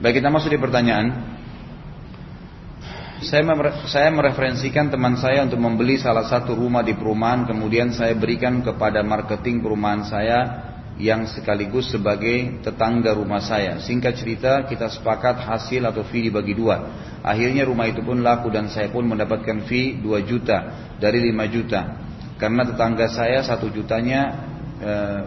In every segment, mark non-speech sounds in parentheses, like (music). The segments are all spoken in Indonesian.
Baik kita masuk di pertanyaan. Saya, saya mereferensikan teman saya untuk membeli salah satu rumah di perumahan, kemudian saya berikan kepada marketing perumahan saya yang sekaligus sebagai tetangga rumah saya. Singkat cerita, kita sepakat hasil atau fee dibagi dua. Akhirnya rumah itu pun laku dan saya pun mendapatkan fee 2 juta dari 5 juta. Karena tetangga saya satu jutanya eh,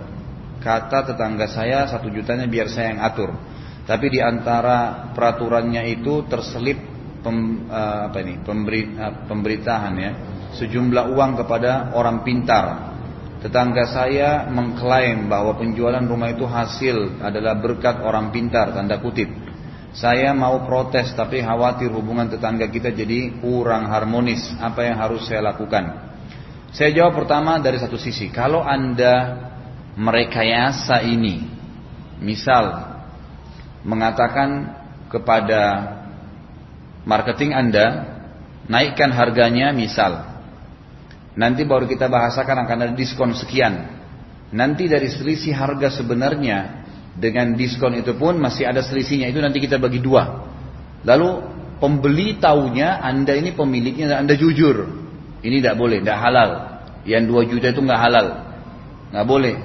kata tetangga saya satu jutanya biar saya yang atur. Tapi di antara peraturannya itu terselip pem, uh, apa ini pemberi, uh, pemberitahan ya sejumlah uang kepada orang pintar. Tetangga saya mengklaim bahwa penjualan rumah itu hasil adalah berkat orang pintar tanda kutip. Saya mau protes tapi khawatir hubungan tetangga kita jadi kurang harmonis. Apa yang harus saya lakukan? Saya jawab pertama dari satu sisi. Kalau anda merekayasa ini, misal mengatakan kepada marketing Anda, naikkan harganya misal. Nanti baru kita bahasakan akan ada diskon sekian. Nanti dari selisih harga sebenarnya dengan diskon itu pun masih ada selisihnya. Itu nanti kita bagi dua. Lalu pembeli tahunya Anda ini pemiliknya dan Anda jujur. Ini tidak boleh, tidak halal. Yang dua juta itu nggak halal. Nggak boleh.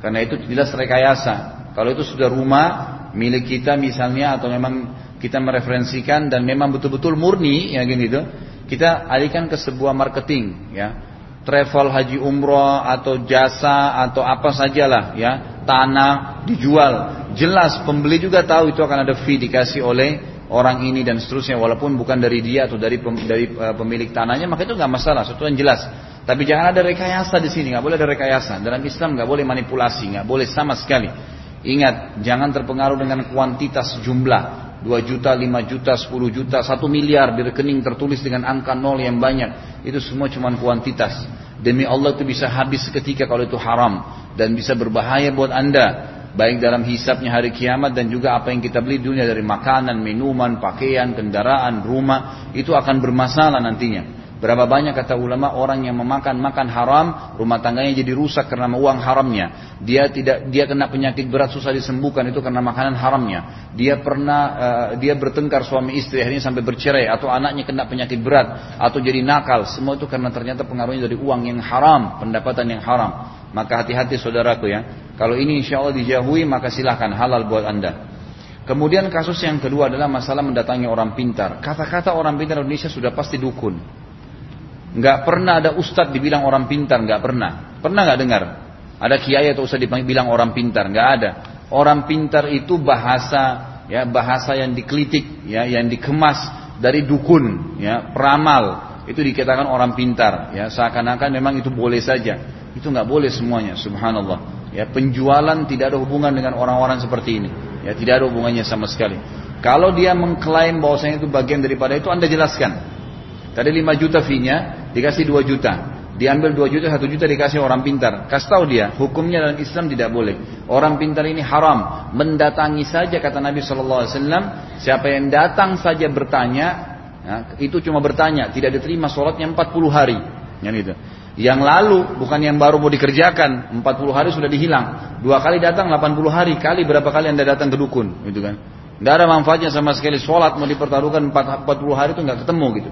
Karena itu jelas rekayasa. Kalau itu sudah rumah milik kita misalnya atau memang kita mereferensikan dan memang betul-betul murni ya gini tuh kita alihkan ke sebuah marketing ya. Travel haji umroh atau jasa atau apa sajalah ya. Tanah dijual. Jelas pembeli juga tahu itu akan ada fee dikasih oleh orang ini dan seterusnya walaupun bukan dari dia atau dari pem, dari uh, pemilik tanahnya maka itu nggak masalah sesuatu yang jelas. Tapi jangan ada rekayasa di sini nggak boleh ada rekayasa. Dalam Islam nggak boleh manipulasi nggak boleh sama sekali ingat jangan terpengaruh dengan kuantitas jumlah 2 juta, 5 juta, 10 juta, 1 miliar di rekening tertulis dengan angka nol yang banyak. Itu semua cuma kuantitas. Demi Allah itu bisa habis seketika kalau itu haram. Dan bisa berbahaya buat anda. Baik dalam hisapnya hari kiamat dan juga apa yang kita beli dunia dari makanan, minuman, pakaian, kendaraan, rumah. Itu akan bermasalah nantinya. Berapa banyak kata ulama orang yang memakan makan haram, rumah tangganya jadi rusak karena uang haramnya. Dia tidak dia kena penyakit berat susah disembuhkan itu karena makanan haramnya. Dia pernah uh, dia bertengkar suami istri akhirnya sampai bercerai atau anaknya kena penyakit berat atau jadi nakal. Semua itu karena ternyata pengaruhnya dari uang yang haram, pendapatan yang haram. Maka hati-hati saudaraku ya. Kalau ini insya Allah dijauhi maka silahkan halal buat anda. Kemudian kasus yang kedua adalah masalah mendatangi orang pintar. Kata-kata orang pintar Indonesia sudah pasti dukun. Nggak pernah ada ustadz dibilang orang pintar, nggak pernah. Pernah nggak dengar? Ada kiai atau ustadz dibilang orang pintar, nggak ada. Orang pintar itu bahasa ya bahasa yang diklitik ya yang dikemas dari dukun ya peramal. Itu dikatakan orang pintar ya. Seakan-akan memang itu boleh saja. Itu nggak boleh semuanya subhanallah. Ya penjualan tidak ada hubungan dengan orang-orang seperti ini. Ya tidak ada hubungannya sama sekali. Kalau dia mengklaim bahwasanya itu bagian daripada itu anda jelaskan tadi 5 juta fee-nya dikasih 2 juta. Diambil 2 juta, 1 juta dikasih orang pintar. Kasih tahu dia, hukumnya dalam Islam tidak boleh. Orang pintar ini haram. Mendatangi saja kata Nabi Wasallam. Siapa yang datang saja bertanya, ya, itu cuma bertanya, tidak diterima sholatnya 40 hari. Yang itu. Yang lalu bukan yang baru mau dikerjakan, 40 hari sudah dihilang. Dua kali datang 80 hari, kali berapa kali anda datang ke dukun, gitu kan? Tidak ada manfaatnya sama sekali sholat mau dipertaruhkan 40 hari itu nggak ketemu gitu.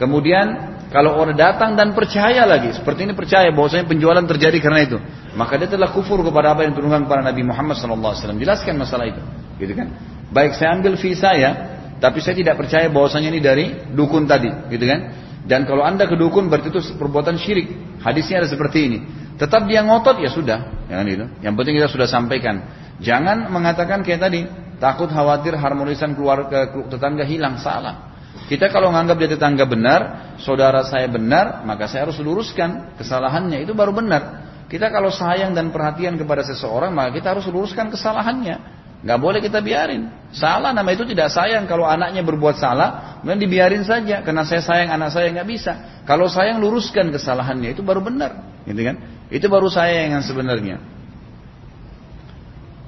Kemudian kalau orang datang dan percaya lagi, seperti ini percaya bahwasanya penjualan terjadi karena itu, maka dia telah kufur kepada apa yang diturunkan kepada Nabi Muhammad SAW. Jelaskan masalah itu, gitu kan? Baik saya ambil fee saya, tapi saya tidak percaya bahwasanya ini dari dukun tadi, gitu kan? Dan kalau anda ke dukun berarti itu perbuatan syirik. Hadisnya ada seperti ini. Tetap dia ngotot ya sudah, jangan itu. Yang penting kita sudah sampaikan. Jangan mengatakan kayak tadi, takut khawatir harmonisan keluarga tetangga hilang, salah. Kita kalau menganggap dia tetangga benar, saudara saya benar, maka saya harus luruskan kesalahannya. Itu baru benar. Kita kalau sayang dan perhatian kepada seseorang, maka kita harus luruskan kesalahannya. Gak boleh kita biarin. Salah nama itu tidak sayang. Kalau anaknya berbuat salah, kemudian dibiarin saja. Karena saya sayang anak saya nggak bisa. Kalau sayang luruskan kesalahannya itu baru benar, gitu kan? Itu baru sayang yang sebenarnya.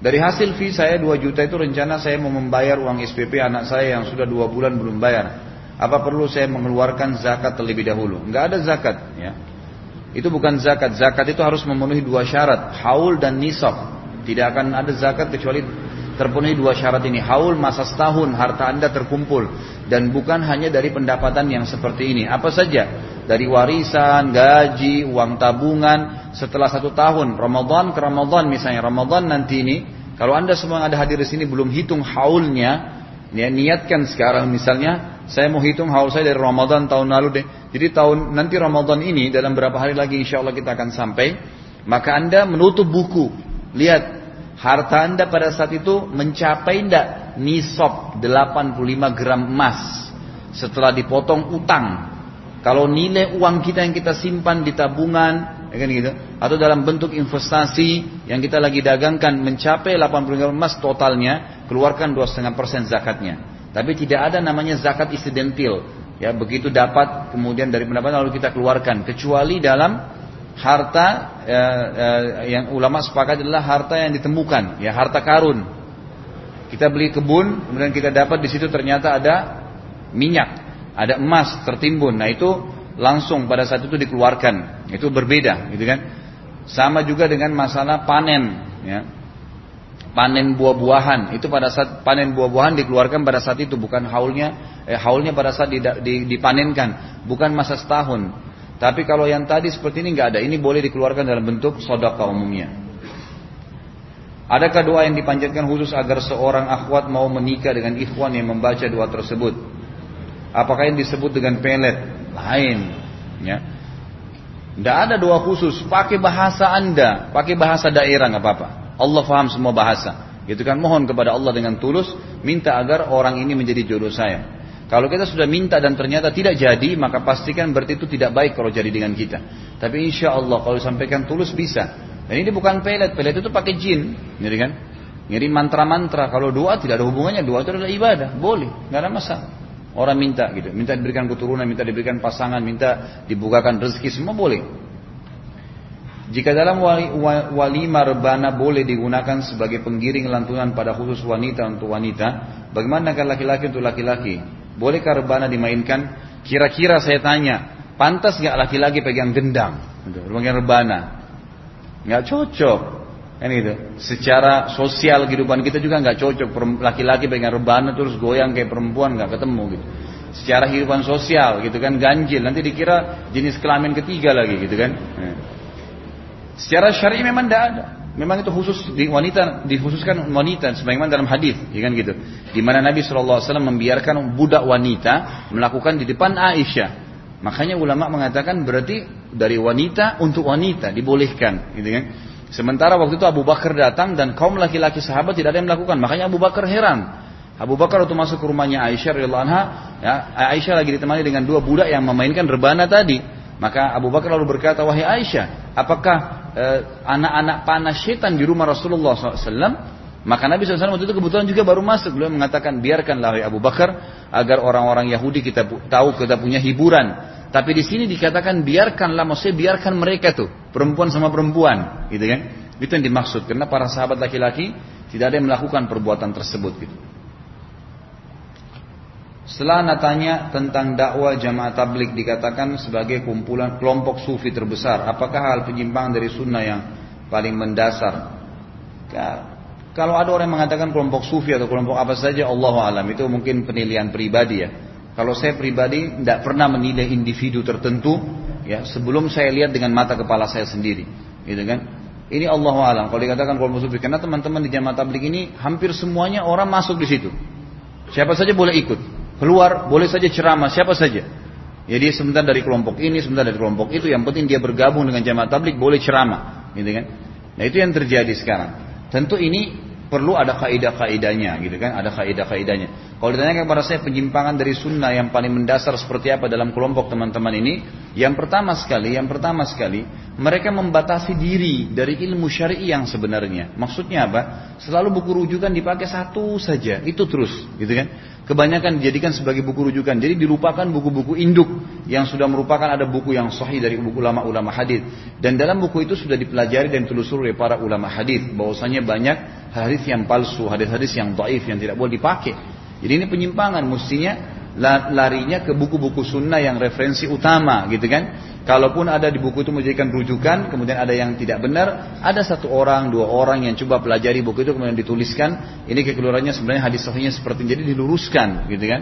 Dari hasil fee saya 2 juta itu rencana saya mau membayar uang SPP anak saya yang sudah 2 bulan belum bayar. Apa perlu saya mengeluarkan zakat terlebih dahulu? Enggak ada zakat, ya. Itu bukan zakat. Zakat itu harus memenuhi dua syarat, haul dan nisab. Tidak akan ada zakat kecuali terpenuhi dua syarat ini. Haul masa setahun harta anda terkumpul. Dan bukan hanya dari pendapatan yang seperti ini. Apa saja? Dari warisan, gaji, uang tabungan. Setelah satu tahun, Ramadan ke Ramadan misalnya. Ramadan nanti ini, kalau anda semua yang ada hadir di sini belum hitung haulnya, ya, niatkan sekarang misalnya, saya mau hitung haul saya dari Ramadan tahun lalu deh. Jadi tahun nanti Ramadan ini dalam berapa hari lagi insya Allah kita akan sampai. Maka anda menutup buku. Lihat harta anda pada saat itu mencapai tidak nisab 85 gram emas setelah dipotong utang. Kalau nilai uang kita yang kita simpan di tabungan, ya kan gitu, atau dalam bentuk investasi yang kita lagi dagangkan mencapai 80 gram emas totalnya, keluarkan 2,5% zakatnya. Tapi tidak ada namanya zakat istidentil. Ya, begitu dapat kemudian dari pendapatan lalu kita keluarkan kecuali dalam harta ya, ya, yang ulama sepakat adalah harta yang ditemukan, ya harta karun. Kita beli kebun, kemudian kita dapat di situ ternyata ada minyak, ada emas tertimbun. Nah itu langsung pada saat itu dikeluarkan. Itu berbeda, gitu kan? Sama juga dengan masalah panen, ya. Panen buah-buahan itu pada saat panen buah-buahan dikeluarkan pada saat itu bukan haulnya, eh, haulnya pada saat dipanenkan, bukan masa setahun. Tapi kalau yang tadi seperti ini nggak ada, ini boleh dikeluarkan dalam bentuk sodaka umumnya. Adakah doa yang dipanjatkan khusus agar seorang akhwat mau menikah dengan ikhwan yang membaca doa tersebut? Apakah yang disebut dengan pelet? Lain. Ya. Tidak ada doa khusus. Pakai bahasa anda, pakai bahasa daerah nggak apa-apa. Allah faham semua bahasa. Gitu kan mohon kepada Allah dengan tulus, minta agar orang ini menjadi jodoh saya. Kalau kita sudah minta dan ternyata tidak jadi, maka pastikan berarti itu tidak baik kalau jadi dengan kita. Tapi insya Allah kalau disampaikan tulus bisa. Dan ini bukan pelet, pelet itu pakai jin, jadi kan? Ngiri mantra-mantra. Kalau doa tidak ada hubungannya, doa itu adalah ibadah, boleh, nggak ada masalah. Orang minta gitu, minta diberikan keturunan, minta diberikan pasangan, minta dibukakan rezeki, semua boleh. Jika dalam wali, walimah rebana boleh digunakan sebagai penggiring lantunan pada khusus wanita untuk wanita, bagaimana kalau laki-laki untuk laki-laki? Bolehkah rebana dimainkan? Kira-kira saya tanya, pantas nggak laki-laki pegang gendang, pegang rebana? Nggak cocok, kan itu. Secara sosial kehidupan kita juga nggak cocok. Laki-laki pegang rebana terus goyang kayak perempuan nggak ketemu gitu. Secara kehidupan sosial gitu kan ganjil. Nanti dikira jenis kelamin ketiga lagi gitu kan. Secara syar'i memang tidak ada. Memang itu khusus di wanita dikhususkan wanita sebagaimana dalam hadis, ya kan gitu. Di mana Nabi SAW membiarkan budak wanita melakukan di depan Aisyah. Makanya ulama mengatakan berarti dari wanita untuk wanita dibolehkan, gitu kan. Sementara waktu itu Abu Bakar datang dan kaum laki-laki sahabat tidak ada yang melakukan. Makanya Abu Bakar heran. Abu Bakar waktu masuk ke rumahnya Aisyah radhiyallahu anha, ya, Aisyah lagi ditemani dengan dua budak yang memainkan rebana tadi. Maka Abu Bakar lalu berkata, wahai Aisyah, apakah anak-anak panas setan di rumah Rasulullah SAW, maka Nabi SAW waktu itu kebetulan juga baru masuk. Beliau mengatakan, biarkanlah Abu Bakar agar orang-orang Yahudi kita tahu kita punya hiburan. Tapi di sini dikatakan biarkanlah, maksudnya biarkan mereka tuh perempuan sama perempuan, gitu kan? Itu yang dimaksud karena para sahabat laki-laki tidak ada yang melakukan perbuatan tersebut gitu. Setelah anda tanya tentang dakwah jamaah tablik dikatakan sebagai kumpulan kelompok sufi terbesar. Apakah hal penyimpangan dari sunnah yang paling mendasar? Kalau ada orang yang mengatakan kelompok sufi atau kelompok apa saja, Allah alam itu mungkin penilaian pribadi ya. Kalau saya pribadi tidak pernah menilai individu tertentu ya sebelum saya lihat dengan mata kepala saya sendiri, gitu kan? Ini Allah alam. Kalau dikatakan kelompok sufi, karena teman-teman di jamaah tablik ini hampir semuanya orang masuk di situ. Siapa saja boleh ikut keluar boleh saja ceramah siapa saja. Jadi ya, sebentar dari kelompok ini, sebentar dari kelompok itu, yang penting dia bergabung dengan jamaah tablik boleh ceramah, gitu kan? Nah itu yang terjadi sekarang. Tentu ini perlu ada kaidah-kaidahnya, gitu kan? Ada kaidah-kaidahnya. Kalau ditanya kepada saya penyimpangan dari sunnah yang paling mendasar seperti apa dalam kelompok teman-teman ini, yang pertama sekali, yang pertama sekali, mereka membatasi diri dari ilmu syar'i yang sebenarnya. Maksudnya apa? Selalu buku rujukan dipakai satu saja, itu terus, gitu kan? kebanyakan dijadikan sebagai buku rujukan. Jadi dilupakan buku-buku induk yang sudah merupakan ada buku yang sahih dari buku ulama-ulama hadis. Dan dalam buku itu sudah dipelajari dan telusuri oleh para ulama hadis bahwasanya banyak hadis yang palsu, hadis-hadis yang dhaif yang tidak boleh dipakai. Jadi ini penyimpangan mestinya larinya ke buku-buku sunnah yang referensi utama gitu kan. Kalaupun ada di buku itu menjadikan rujukan, kemudian ada yang tidak benar, ada satu orang, dua orang yang coba pelajari buku itu kemudian dituliskan, ini kekeluarannya sebenarnya hadis sahihnya seperti jadi diluruskan gitu kan.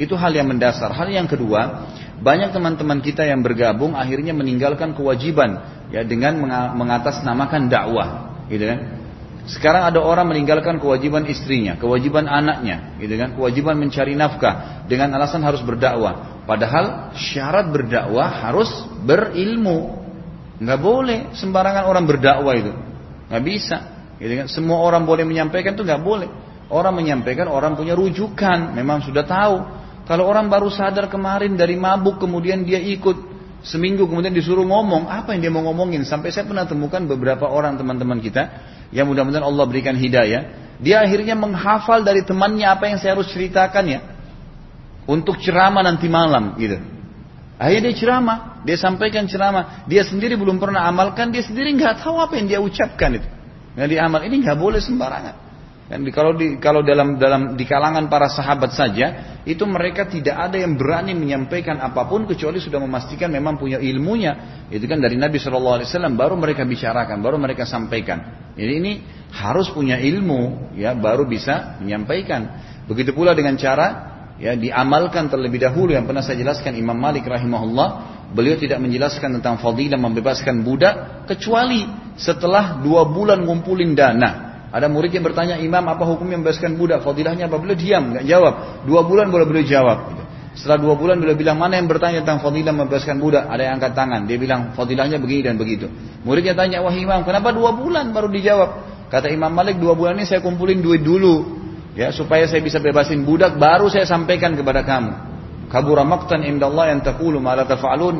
Itu hal yang mendasar. Hal yang kedua, banyak teman-teman kita yang bergabung akhirnya meninggalkan kewajiban ya dengan mengatasnamakan dakwah, gitu kan. Sekarang ada orang meninggalkan kewajiban istrinya, kewajiban anaknya, gitu kan, kewajiban mencari nafkah dengan alasan harus berdakwah. Padahal syarat berdakwah harus berilmu. Nggak boleh sembarangan orang berdakwah itu, nggak bisa. Gitu kan. Semua orang boleh menyampaikan itu nggak boleh. Orang menyampaikan orang punya rujukan, memang sudah tahu. Kalau orang baru sadar kemarin dari mabuk kemudian dia ikut seminggu kemudian disuruh ngomong apa yang dia mau ngomongin sampai saya pernah temukan beberapa orang teman-teman kita yang mudah-mudahan Allah berikan hidayah, dia akhirnya menghafal dari temannya apa yang saya harus ceritakan ya. Untuk ceramah nanti malam gitu. Akhirnya dia ceramah, dia sampaikan ceramah, dia sendiri belum pernah amalkan, dia sendiri nggak tahu apa yang dia ucapkan itu. Nggak diamal, ini nggak boleh sembarangan. Dan kalau di, kalau dalam dalam di kalangan para sahabat saja itu mereka tidak ada yang berani menyampaikan apa pun kecuali sudah memastikan memang punya ilmunya. Itu kan dari Nabi Shallallahu Alaihi Wasallam baru mereka bicarakan, baru mereka sampaikan. Jadi ini harus punya ilmu ya baru bisa menyampaikan. Begitu pula dengan cara ya diamalkan terlebih dahulu yang pernah saya jelaskan Imam Malik rahimahullah beliau tidak menjelaskan tentang fadilah membebaskan budak kecuali setelah dua bulan ngumpulin dana ada murid yang bertanya, Imam apa hukum yang membebaskan budak? Fadilahnya apa? Beliau diam, nggak jawab. Dua bulan boleh beliau jawab. Setelah dua bulan beliau bilang, mana yang bertanya tentang fadilah membebaskan budak? Ada yang angkat tangan. Dia bilang, fadilahnya begini dan begitu. Muridnya tanya, wah imam, kenapa dua bulan baru dijawab? Kata Imam Malik, dua bulan ini saya kumpulin duit dulu. ya Supaya saya bisa bebasin budak, baru saya sampaikan kepada kamu. Kabura maqtan indallah yang taqulu ma la.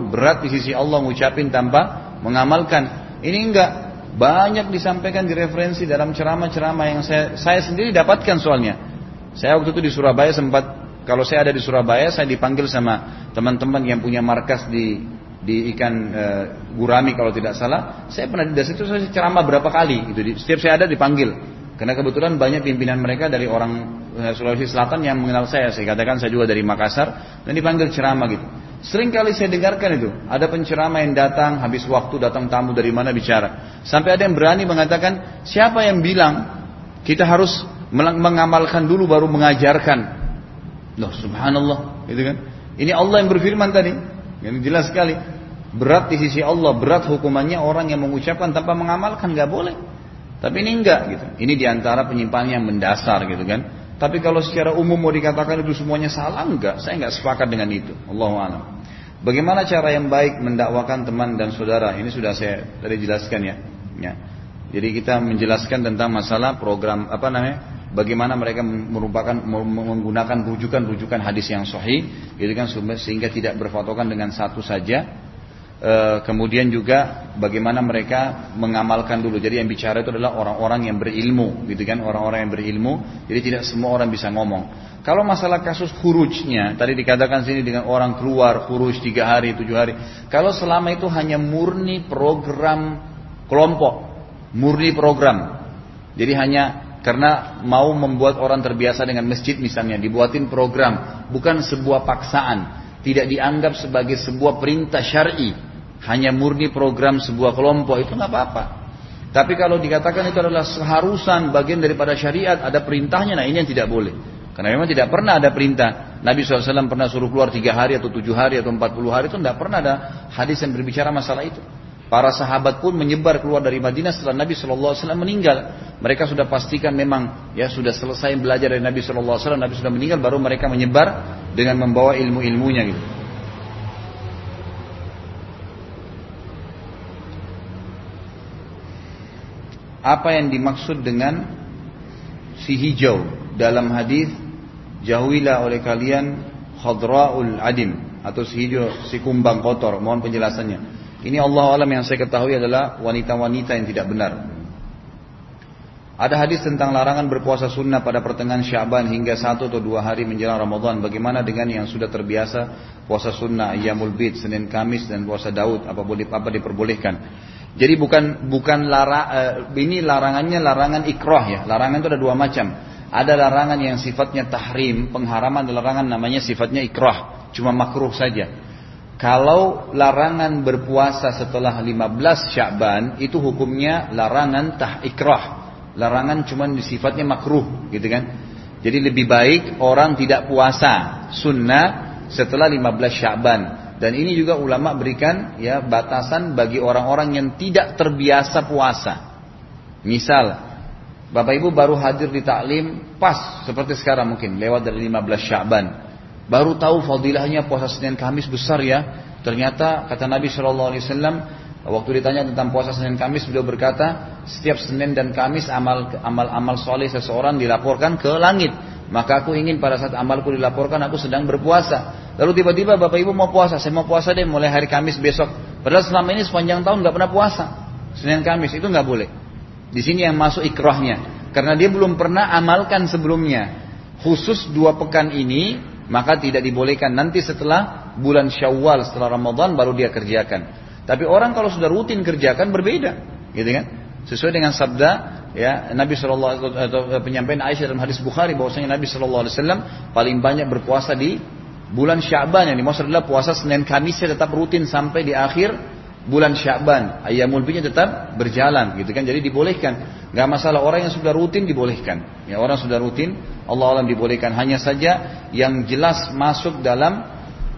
Berat di sisi Allah mengucapin tanpa mengamalkan. Ini enggak. Banyak disampaikan di referensi dalam ceramah-ceramah yang saya, saya sendiri dapatkan soalnya. Saya waktu itu di Surabaya sempat, kalau saya ada di Surabaya, saya dipanggil sama teman-teman yang punya markas di di ikan e, gurami kalau tidak salah. Saya pernah di situ saya ceramah berapa kali. Itu setiap saya ada dipanggil. Karena kebetulan banyak pimpinan mereka dari orang e, Sulawesi Selatan yang mengenal saya. Saya katakan saya juga dari Makassar dan dipanggil ceramah gitu. Sering kali saya dengarkan itu. Ada penceramah yang datang, habis waktu datang tamu dari mana bicara. Sampai ada yang berani mengatakan, siapa yang bilang kita harus mengamalkan dulu baru mengajarkan. Loh subhanallah. Gitu kan. Ini Allah yang berfirman tadi. Yang jelas sekali. Berat di sisi Allah, berat hukumannya orang yang mengucapkan tanpa mengamalkan. nggak boleh. Tapi ini enggak gitu. Ini di antara penyimpangan yang mendasar gitu kan. Tapi kalau secara umum mau dikatakan itu semuanya salah, enggak. Saya enggak sepakat dengan itu. Allahu a'lam. Bagaimana cara yang baik mendakwakan teman dan saudara? Ini sudah saya tadi jelaskan ya. ya. Jadi kita menjelaskan tentang masalah program apa namanya? Bagaimana mereka merupakan menggunakan rujukan-rujukan hadis yang sahih, gitu kan sehingga tidak berfotokan dengan satu saja, Eh, kemudian juga bagaimana mereka mengamalkan dulu. Jadi yang bicara itu adalah orang-orang yang berilmu, gitu kan? Orang-orang yang berilmu. Jadi tidak semua orang bisa ngomong. Kalau masalah kasus hurujnya, tadi dikatakan sini dengan orang keluar huruj tiga hari, tujuh hari. Kalau selama itu hanya murni program kelompok, murni program. Jadi hanya karena mau membuat orang terbiasa dengan masjid misalnya, dibuatin program, bukan sebuah paksaan, tidak dianggap sebagai sebuah perintah syar'i, hanya murni program sebuah kelompok itu nggak apa-apa. Tapi kalau dikatakan itu adalah seharusan bagian daripada syariat, ada perintahnya, nah ini yang tidak boleh. Karena memang tidak pernah ada perintah. Nabi SAW pernah suruh keluar tiga hari atau tujuh hari atau empat puluh hari itu tidak pernah ada hadis yang berbicara masalah itu. Para sahabat pun menyebar keluar dari Madinah setelah Nabi SAW meninggal. Mereka sudah pastikan memang ya sudah selesai belajar dari Nabi SAW. Nabi sudah meninggal baru mereka menyebar dengan membawa ilmu-ilmunya gitu. Apa yang dimaksud dengan si hijau dalam hadis jauhilah oleh kalian khadraul adim atau si hijau si kumbang kotor mohon penjelasannya ini Allah alam yang saya ketahui adalah wanita-wanita yang tidak benar ada hadis tentang larangan berpuasa sunnah pada pertengahan Syaban hingga satu atau dua hari menjelang Ramadan. Bagaimana dengan yang sudah terbiasa puasa sunnah, Yamul Bid, Senin Kamis dan puasa Daud? Apa boleh apa diperbolehkan? Jadi bukan bukan lara, uh, ini larangannya larangan ikroh ya. Larangan itu ada dua macam. ada larangan yang sifatnya tahrim, pengharaman larangan namanya sifatnya ikrah, cuma makruh saja. Kalau larangan berpuasa setelah 15 Sya'ban itu hukumnya larangan tah ikrah. Larangan cuma sifatnya makruh, gitu kan? Jadi lebih baik orang tidak puasa sunnah setelah 15 Sya'ban. Dan ini juga ulama berikan ya batasan bagi orang-orang yang tidak terbiasa puasa. Misal Bapak Ibu baru hadir di taklim pas seperti sekarang mungkin lewat dari 15 Sya'ban. Baru tahu fadilahnya puasa Senin Kamis besar ya. Ternyata kata Nabi Shallallahu Alaihi Wasallam waktu ditanya tentang puasa Senin Kamis beliau berkata setiap Senin dan Kamis amal amal amal soleh seseorang dilaporkan ke langit. Maka aku ingin pada saat amalku dilaporkan aku sedang berpuasa. Lalu tiba-tiba Bapak Ibu mau puasa, saya mau puasa deh mulai hari Kamis besok. Padahal selama ini sepanjang tahun nggak pernah puasa. Senin Kamis itu nggak boleh. Di sini yang masuk ikrahnya. Karena dia belum pernah amalkan sebelumnya. Khusus dua pekan ini, maka tidak dibolehkan. Nanti setelah bulan syawal, setelah Ramadan baru dia kerjakan. Tapi orang kalau sudah rutin kerjakan berbeda. Gitu kan? Sesuai dengan sabda ya Nabi Shallallahu atau penyampaian Aisyah dalam hadis Bukhari bahwasanya Nabi Shallallahu Alaihi Wasallam paling banyak berpuasa di bulan Syaban yang dimaksud adalah puasa Senin Kamis tetap rutin sampai di akhir bulan Sya'ban, ayamul bidnya tetap berjalan gitu kan. Jadi dibolehkan. Gak masalah orang yang sudah rutin dibolehkan. Ya orang sudah rutin Allah alam dibolehkan. Hanya saja yang jelas masuk dalam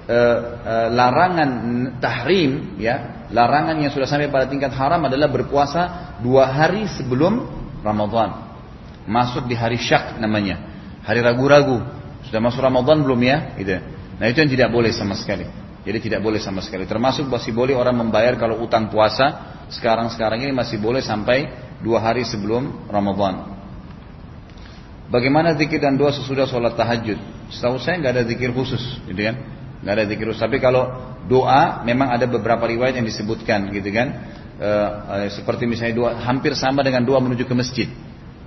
uh, uh, larangan tahrim ya, larangan yang sudah sampai pada tingkat haram adalah berpuasa dua hari sebelum Ramadan. Masuk di hari syak namanya. Hari ragu-ragu. Sudah masuk Ramadan belum ya? Gitu. Nah itu yang tidak boleh sama sekali. Jadi tidak boleh sama sekali. Termasuk masih boleh orang membayar kalau utang puasa. Sekarang-sekarang ini masih boleh sampai dua hari sebelum Ramadan. Bagaimana zikir dan doa sesudah sholat tahajud? Setahu saya nggak ada zikir khusus, gitu kan? Nggak ada zikir khusus. Tapi kalau doa memang ada beberapa riwayat yang disebutkan, gitu kan? E, e, seperti misalnya doa hampir sama dengan doa menuju ke masjid.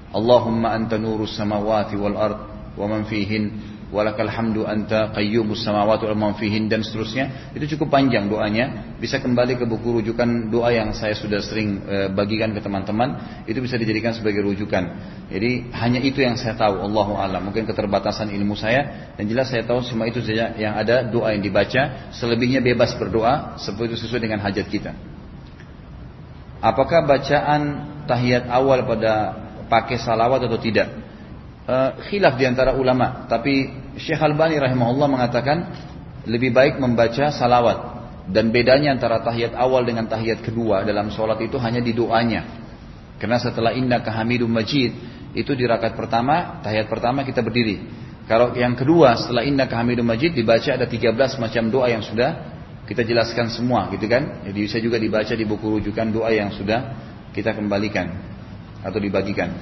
Allahumma anta nurus samawati wal ard wa man fihin walakal hamdu anta qayyumus samawati wal fihin dan seterusnya. Itu cukup panjang doanya. Bisa kembali ke buku rujukan doa yang saya sudah sering e, bagikan ke teman-teman. Itu bisa dijadikan sebagai rujukan. Jadi hanya itu yang saya tahu. Allahu alam. Mungkin keterbatasan ilmu saya. Dan jelas saya tahu semua itu saja yang ada doa yang dibaca. Selebihnya bebas berdoa. Seperti sesuai dengan hajat kita. Apakah bacaan tahiyat awal pada pakai salawat atau tidak uh, khilaf di antara ulama, tapi Syekh Al-Bani rahimahullah mengatakan lebih baik membaca salawat dan bedanya antara tahiyat awal dengan tahiyat kedua dalam sholat itu hanya di doanya. Karena setelah inna kehamidum majid itu di rakaat pertama, tahiyat pertama kita berdiri. Kalau yang kedua setelah inna kehamidum majid dibaca ada 13 macam doa yang sudah kita jelaskan semua gitu kan. Jadi bisa juga dibaca di buku rujukan doa yang sudah kita kembalikan atau dibagikan.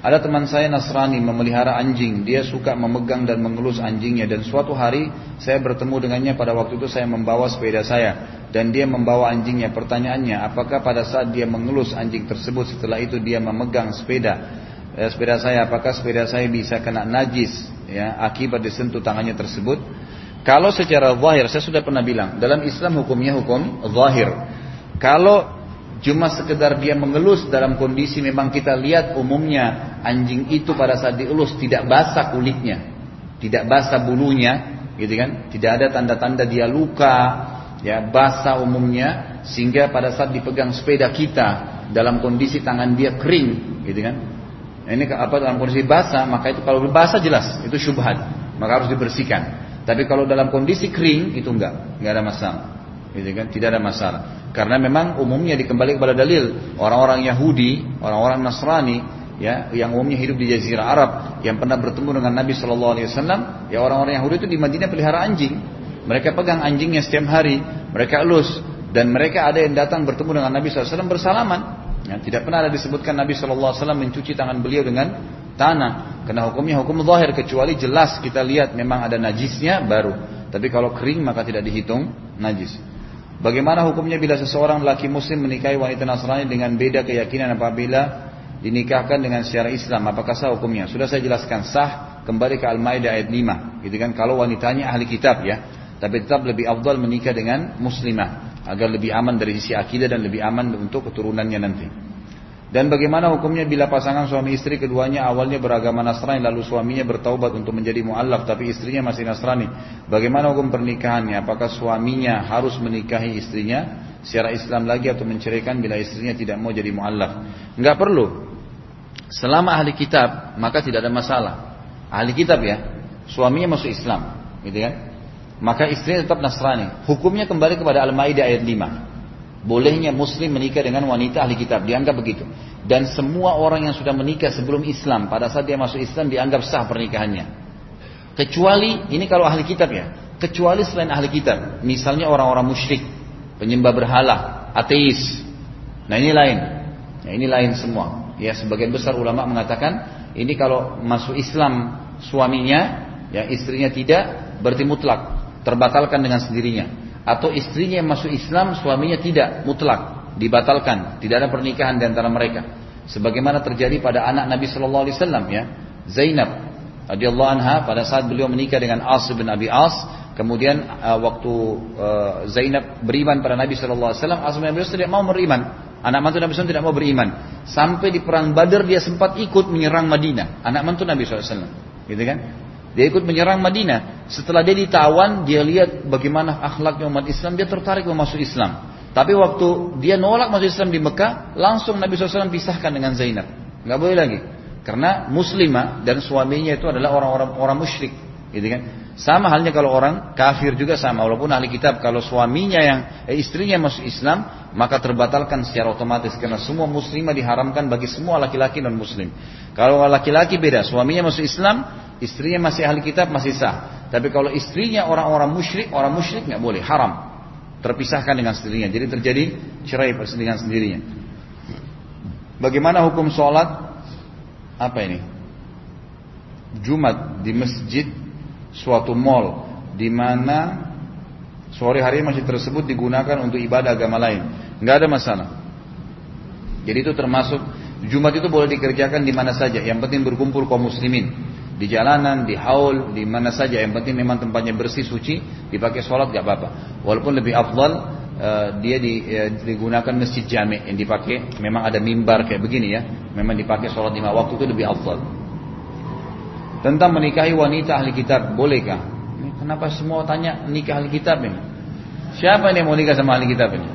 Ada teman saya Nasrani memelihara anjing. Dia suka memegang dan mengelus anjingnya. Dan suatu hari saya bertemu dengannya pada waktu itu saya membawa sepeda saya. Dan dia membawa anjingnya. Pertanyaannya, apakah pada saat dia mengelus anjing tersebut setelah itu dia memegang sepeda. Eh, sepeda saya, apakah sepeda saya bisa kena najis ya, akibat disentuh tangannya tersebut. Kalau secara zahir, saya sudah pernah bilang, dalam Islam hukumnya hukum zahir. Kalau Cuma sekedar dia mengelus dalam kondisi memang kita lihat umumnya anjing itu pada saat dielus tidak basah kulitnya, tidak basah bulunya, gitu kan? Tidak ada tanda-tanda dia luka, ya basah umumnya sehingga pada saat dipegang sepeda kita dalam kondisi tangan dia kering, gitu kan? Nah, ini apa dalam kondisi basah maka itu kalau basah jelas itu syubhat, maka harus dibersihkan. Tapi kalau dalam kondisi kering itu enggak, enggak ada masalah. Gitu kan? Tidak ada masalah. Karena memang umumnya dikembali kepada dalil orang-orang Yahudi, orang-orang Nasrani, ya, yang umumnya hidup di Jazirah Arab, yang pernah bertemu dengan Nabi Shallallahu Alaihi Wasallam, ya orang-orang Yahudi itu di Madinah pelihara anjing. Mereka pegang anjingnya setiap hari, mereka elus, dan mereka ada yang datang bertemu dengan Nabi SAW bersalaman. Ya, tidak pernah ada disebutkan Nabi SAW mencuci tangan beliau dengan tanah. Karena hukumnya hukum zahir kecuali jelas kita lihat memang ada najisnya baru. Tapi kalau kering maka tidak dihitung najis. Bagaimana hukumnya bila seseorang laki muslim menikahi wanita Nasrani dengan beda keyakinan apabila dinikahkan dengan secara Islam? Apakah sah hukumnya? Sudah saya jelaskan sah kembali ke Al-Maidah ayat 5. Gitu kan kalau wanitanya ahli kitab ya. Tapi tetap lebih afdal menikah dengan muslimah agar lebih aman dari sisi akidah dan lebih aman untuk keturunannya nanti. Dan bagaimana hukumnya bila pasangan suami istri keduanya awalnya beragama Nasrani lalu suaminya bertaubat untuk menjadi mu'allaf tapi istrinya masih Nasrani. Bagaimana hukum pernikahannya? Apakah suaminya harus menikahi istrinya secara Islam lagi atau menceraikan bila istrinya tidak mau jadi mu'allaf? Enggak perlu. Selama ahli kitab maka tidak ada masalah. Ahli kitab ya, suaminya masuk Islam, gitu kan? Maka istrinya tetap Nasrani. Hukumnya kembali kepada Al-Maidah ayat 5. Bolehnya muslim menikah dengan wanita ahli kitab, dianggap begitu. Dan semua orang yang sudah menikah sebelum Islam, pada saat dia masuk Islam dianggap sah pernikahannya. Kecuali, ini kalau ahli kitab ya, kecuali selain ahli kitab. Misalnya orang-orang musyrik, penyembah berhala, ateis. Nah ini lain. Nah ini lain semua. Ya sebagian besar ulama mengatakan, ini kalau masuk Islam suaminya, ya istrinya tidak, berarti mutlak. Terbatalkan dengan sendirinya atau istrinya yang masuk Islam suaminya tidak mutlak dibatalkan. Tidak ada pernikahan di antara mereka. Sebagaimana terjadi pada anak Nabi Shallallahu Alaihi Wasallam ya. Zainab radhiyallahu anha pada saat beliau menikah dengan As bin Abi As kemudian uh, waktu uh, Zainab beriman pada Nabi Shallallahu Alaihi Wasallam As bin Abi As tidak mau beriman. Anak mantu Nabi SAW tidak mau beriman. Sampai di perang Badar dia sempat ikut menyerang Madinah. Anak mantu Nabi SAW gitu kan dia ikut menyerang Madinah. Setelah dia ditawan, dia lihat bagaimana akhlaknya umat Islam, dia tertarik masuk Islam. Tapi waktu dia nolak masuk Islam di Mekah, langsung Nabi SAW pisahkan dengan Zainab. Nggak boleh lagi. Karena muslimah dan suaminya itu adalah orang-orang orang musyrik. Gitu kan? Sama halnya kalau orang kafir juga sama. Walaupun ahli kitab, kalau suaminya yang eh, istrinya masuk Islam, maka terbatalkan secara otomatis. Karena semua muslimah diharamkan bagi semua laki-laki non muslim. Kalau laki-laki beda, suaminya masuk Islam, Istrinya masih ahli kitab masih sah. Tapi kalau istrinya orang-orang musyrik, orang musyrik nggak boleh, haram. Terpisahkan dengan sendirinya. Jadi terjadi cerai dengan sendirinya. Bagaimana hukum sholat? Apa ini? Jumat di masjid suatu mall di mana sore hari masih tersebut digunakan untuk ibadah agama lain. Nggak ada masalah. Jadi itu termasuk Jumat itu boleh dikerjakan di mana saja. Yang penting berkumpul kaum muslimin di jalanan, di haul, di mana saja yang penting memang tempatnya bersih suci, dipakai sholat gak apa-apa. Walaupun lebih afdal uh, dia di, uh, digunakan masjid jami yang dipakai memang ada mimbar kayak begini ya, memang dipakai sholat lima waktu itu lebih afdal. Tentang menikahi wanita ahli kitab, bolehkah? Kenapa semua tanya nikah ahli kitab ini? Siapa ini yang mau nikah sama ahli kitab ini?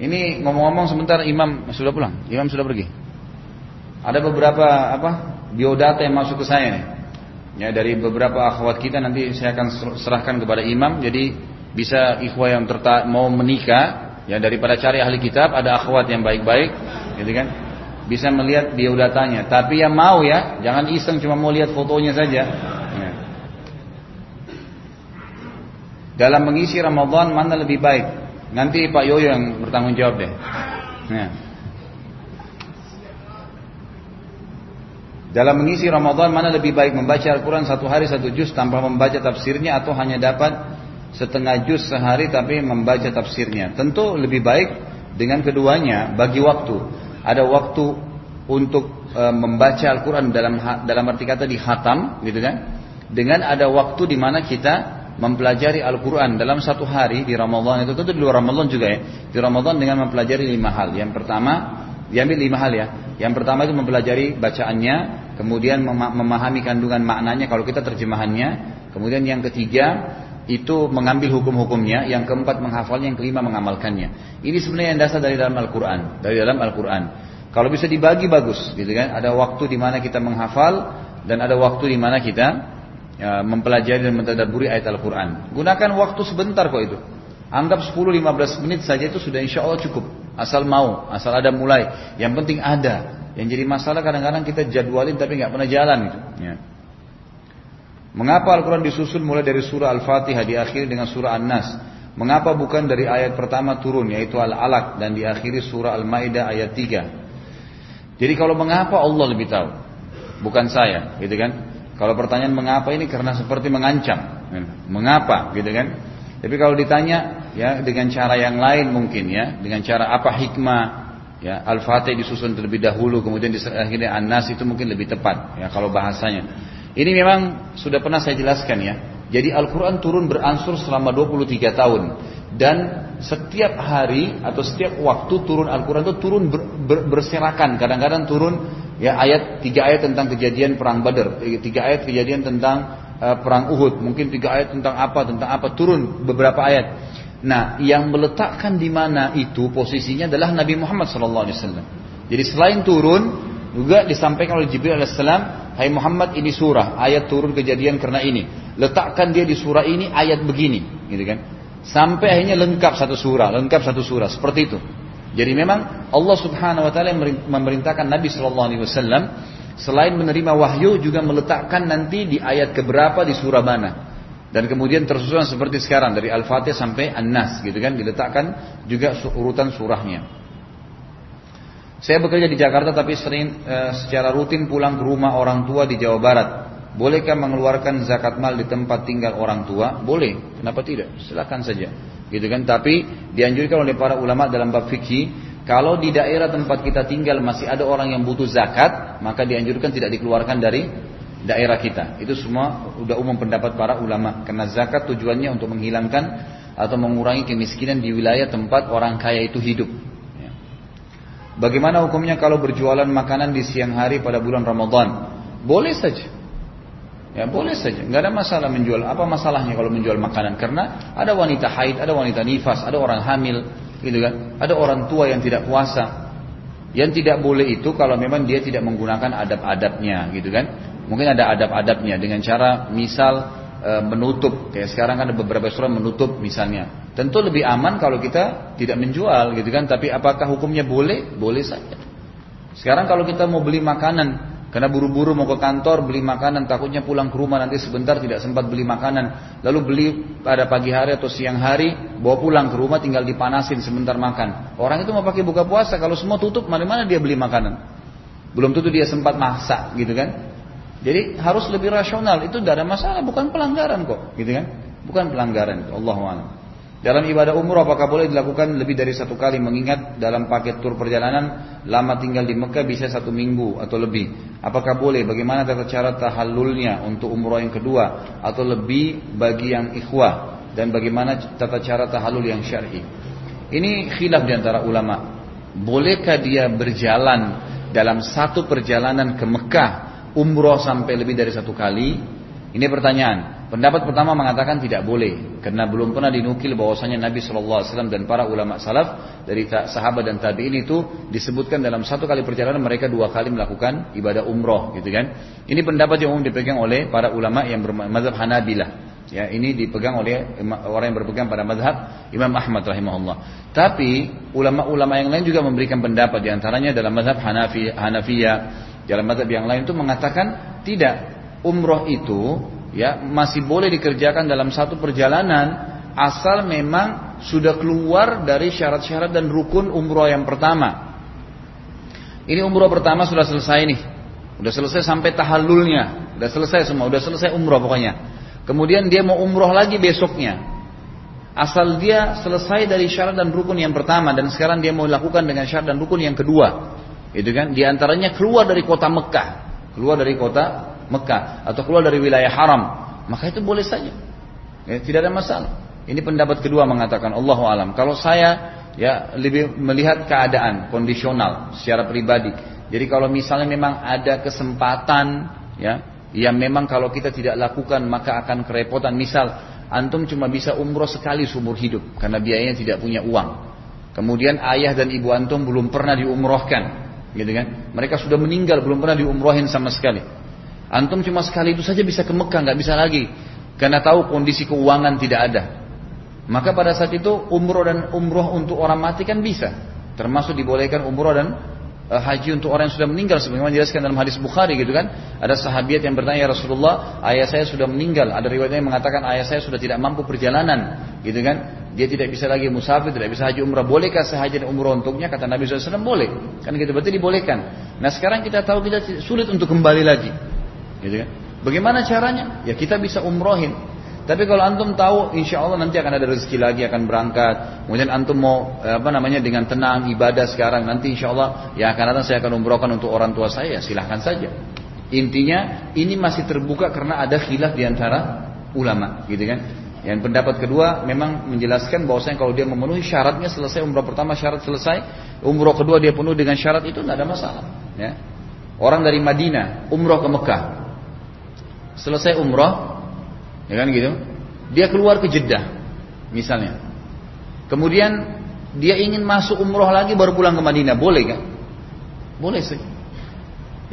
Ini ngomong-ngomong sebentar Imam sudah pulang, Imam sudah pergi. Ada beberapa apa biodata yang masuk ke saya nih. Ya dari beberapa akhwat kita nanti saya akan serahkan kepada imam. Jadi bisa ikhwah yang mau menikah ya daripada cari ahli kitab ada akhwat yang baik-baik, gitu kan? Bisa melihat biodatanya. Tapi yang mau ya, jangan iseng cuma mau lihat fotonya saja. Ya. Dalam mengisi Ramadan mana lebih baik? Nanti Pak Yoyo yang bertanggung jawab deh. Ya. Dalam mengisi Ramadan mana lebih baik membaca Al-Quran satu hari satu juz tanpa membaca tafsirnya atau hanya dapat setengah juz sehari tapi membaca tafsirnya. Tentu lebih baik dengan keduanya bagi waktu. Ada waktu untuk e, membaca Al-Quran dalam dalam arti kata di hatam gitu kan. Dengan ada waktu di mana kita mempelajari Al-Quran dalam satu hari di Ramadan itu tentu di luar Ramadan juga ya. Di Ramadan dengan mempelajari lima hal. Yang pertama diambil lima hal ya. Yang pertama itu mempelajari bacaannya, kemudian memahami kandungan maknanya kalau kita terjemahannya, kemudian yang ketiga itu mengambil hukum-hukumnya, yang keempat menghafalnya, yang kelima mengamalkannya. Ini sebenarnya yang dasar dari dalam Al-Quran, dari dalam Al-Quran. Kalau bisa dibagi bagus, gitu kan? Ada waktu di mana kita menghafal dan ada waktu di mana kita ya, mempelajari dan mentadaburi ayat Al-Quran. Gunakan waktu sebentar kok itu. Anggap 10-15 menit saja itu sudah insya Allah cukup. Asal mau, asal ada mulai. Yang penting ada. Yang jadi masalah kadang-kadang kita jadwalin tapi nggak pernah jalan itu. Ya. Mengapa Al-Quran disusun mulai dari surah Al-Fatihah diakhiri dengan surah An-Nas? Mengapa bukan dari ayat pertama turun yaitu Al-Alaq dan diakhiri surah Al-Maidah ayat 3? Jadi kalau mengapa Allah lebih tahu, bukan saya, gitu kan? Kalau pertanyaan mengapa ini karena seperti mengancam, mengapa, gitu kan? Tapi kalau ditanya ya dengan cara yang lain mungkin ya, dengan cara apa hikmah ya Al-Fatih disusun terlebih dahulu kemudian akhirnya An-Nas itu mungkin lebih tepat ya kalau bahasanya. Ini memang sudah pernah saya jelaskan ya. Jadi Al-Quran turun beransur selama 23 tahun dan setiap hari atau setiap waktu turun Al-Quran itu turun ber, ber, berserakan. Kadang-kadang turun ya ayat tiga ayat tentang kejadian perang Badar, tiga ayat kejadian tentang uh, perang Uhud, mungkin tiga ayat tentang apa tentang apa turun beberapa ayat. Nah, yang meletakkan di mana itu posisinya adalah Nabi Muhammad SAW. Jadi selain turun, juga disampaikan oleh Jibril AS, Hai Muhammad ini surah, ayat turun kejadian karena ini. Letakkan dia di surah ini ayat begini, gitu kan? Sampai akhirnya lengkap satu surah, lengkap satu surah, seperti itu. Jadi memang Allah Subhanahu wa taala memerintahkan Nabi sallallahu alaihi wasallam selain menerima wahyu juga meletakkan nanti di ayat keberapa di surah mana. Dan kemudian tersusun seperti sekarang dari Al-Fatihah sampai An-Nas gitu kan diletakkan juga urutan surahnya. Saya bekerja di Jakarta tapi sering e, secara rutin pulang ke rumah orang tua di Jawa Barat. Bolehkah mengeluarkan zakat mal di tempat tinggal orang tua? Boleh. Kenapa tidak? Silakan saja gitu kan tapi dianjurkan oleh para ulama dalam bab fikih kalau di daerah tempat kita tinggal masih ada orang yang butuh zakat maka dianjurkan tidak dikeluarkan dari daerah kita itu semua sudah umum pendapat para ulama karena zakat tujuannya untuk menghilangkan atau mengurangi kemiskinan di wilayah tempat orang kaya itu hidup. Bagaimana hukumnya kalau berjualan makanan di siang hari pada bulan Ramadan? Boleh saja. Ya boleh saja, nggak ada masalah menjual. Apa masalahnya kalau menjual makanan? Karena ada wanita haid, ada wanita nifas, ada orang hamil, gitu kan? Ada orang tua yang tidak puasa. Yang tidak boleh itu kalau memang dia tidak menggunakan adab-adabnya, gitu kan? Mungkin ada adab-adabnya dengan cara misal e, menutup. Kayak sekarang kan ada beberapa surah menutup misalnya. Tentu lebih aman kalau kita tidak menjual, gitu kan? Tapi apakah hukumnya boleh? Boleh saja. Sekarang kalau kita mau beli makanan, karena buru-buru mau ke kantor beli makanan takutnya pulang ke rumah nanti sebentar tidak sempat beli makanan. Lalu beli pada pagi hari atau siang hari bawa pulang ke rumah tinggal dipanasin sebentar makan. Orang itu mau pakai buka puasa kalau semua tutup mana-mana dia beli makanan. Belum tentu dia sempat masak gitu kan. Jadi harus lebih rasional itu tidak ada masalah bukan pelanggaran kok gitu kan. Bukan pelanggaran Allah dalam ibadah umroh apakah boleh dilakukan lebih dari satu kali mengingat dalam paket tur perjalanan lama tinggal di Mekah bisa satu minggu atau lebih. Apakah boleh? Bagaimana tata cara tahallulnya untuk umroh yang kedua atau lebih bagi yang ikhwah dan bagaimana tata cara tahallul yang syar'i? Ini khilaf di antara ulama. Bolehkah dia berjalan dalam satu perjalanan ke Mekah umroh sampai lebih dari satu kali? Ini pertanyaan. Pendapat pertama mengatakan tidak boleh karena belum pernah dinukil bahwasanya Nabi Shallallahu Alaihi Wasallam dan para ulama salaf dari sahabat dan tabiin itu disebutkan dalam satu kali perjalanan mereka dua kali melakukan ibadah umroh gitu kan. Ini pendapat yang umum dipegang oleh para ulama yang bermadzhab Hanabilah. Ya, ini dipegang oleh orang yang berpegang pada mazhab Imam Ahmad rahimahullah. Tapi ulama-ulama yang lain juga memberikan pendapat di antaranya dalam mazhab Hanafi, Hanafiyah, dalam mazhab yang lain itu mengatakan tidak umroh itu ya masih boleh dikerjakan dalam satu perjalanan asal memang sudah keluar dari syarat-syarat dan rukun umroh yang pertama. Ini umroh pertama sudah selesai nih. Udah selesai sampai tahallulnya. Udah selesai semua, udah selesai umroh pokoknya. Kemudian dia mau umroh lagi besoknya. Asal dia selesai dari syarat dan rukun yang pertama dan sekarang dia mau lakukan dengan syarat dan rukun yang kedua. Itu kan? Di antaranya keluar dari kota Mekah. Keluar dari kota Mekah atau keluar dari wilayah haram, maka itu boleh saja. Ya, tidak ada masalah. Ini pendapat kedua mengatakan Allah alam. Kalau saya ya lebih melihat keadaan kondisional secara pribadi. Jadi kalau misalnya memang ada kesempatan ya yang memang kalau kita tidak lakukan maka akan kerepotan. Misal antum cuma bisa umroh sekali seumur hidup karena biayanya tidak punya uang. Kemudian ayah dan ibu antum belum pernah diumrohkan, gitu kan? Mereka sudah meninggal belum pernah diumrohin sama sekali. Antum cuma sekali itu saja bisa ke Mekah, nggak bisa lagi. Karena tahu kondisi keuangan tidak ada. Maka pada saat itu umroh dan umroh untuk orang mati kan bisa. Termasuk dibolehkan umroh dan haji untuk orang yang sudah meninggal. Sebagaimana dijelaskan dalam hadis Bukhari gitu kan. Ada sahabat yang bertanya, ya Rasulullah, ayah saya sudah meninggal. Ada riwayatnya yang mengatakan ayah saya sudah tidak mampu perjalanan. Gitu kan. Dia tidak bisa lagi musafir, tidak bisa haji umrah. Bolehkah saya haji dan umrah untuknya? Kata Nabi SAW, boleh. Kan gitu berarti dibolehkan. Nah sekarang kita tahu kita sulit untuk kembali lagi. Gitu kan? Bagaimana caranya? Ya kita bisa umrohin. Tapi kalau antum tahu, insya Allah nanti akan ada rezeki lagi, akan berangkat. Kemudian antum mau apa namanya dengan tenang ibadah sekarang, nanti insya Allah ya akan datang saya akan umrohkan untuk orang tua saya. Silahkan saja. Intinya ini masih terbuka karena ada khilaf di antara ulama, gitu kan? Yang pendapat kedua memang menjelaskan bahwasanya kalau dia memenuhi syaratnya selesai umroh pertama syarat selesai, umroh kedua dia penuh dengan syarat itu tidak ada masalah. Ya. Orang dari Madinah umroh ke Mekah, selesai umroh, ya kan gitu, dia keluar ke Jeddah, misalnya. Kemudian dia ingin masuk umroh lagi baru pulang ke Madinah, boleh kan? Boleh sih.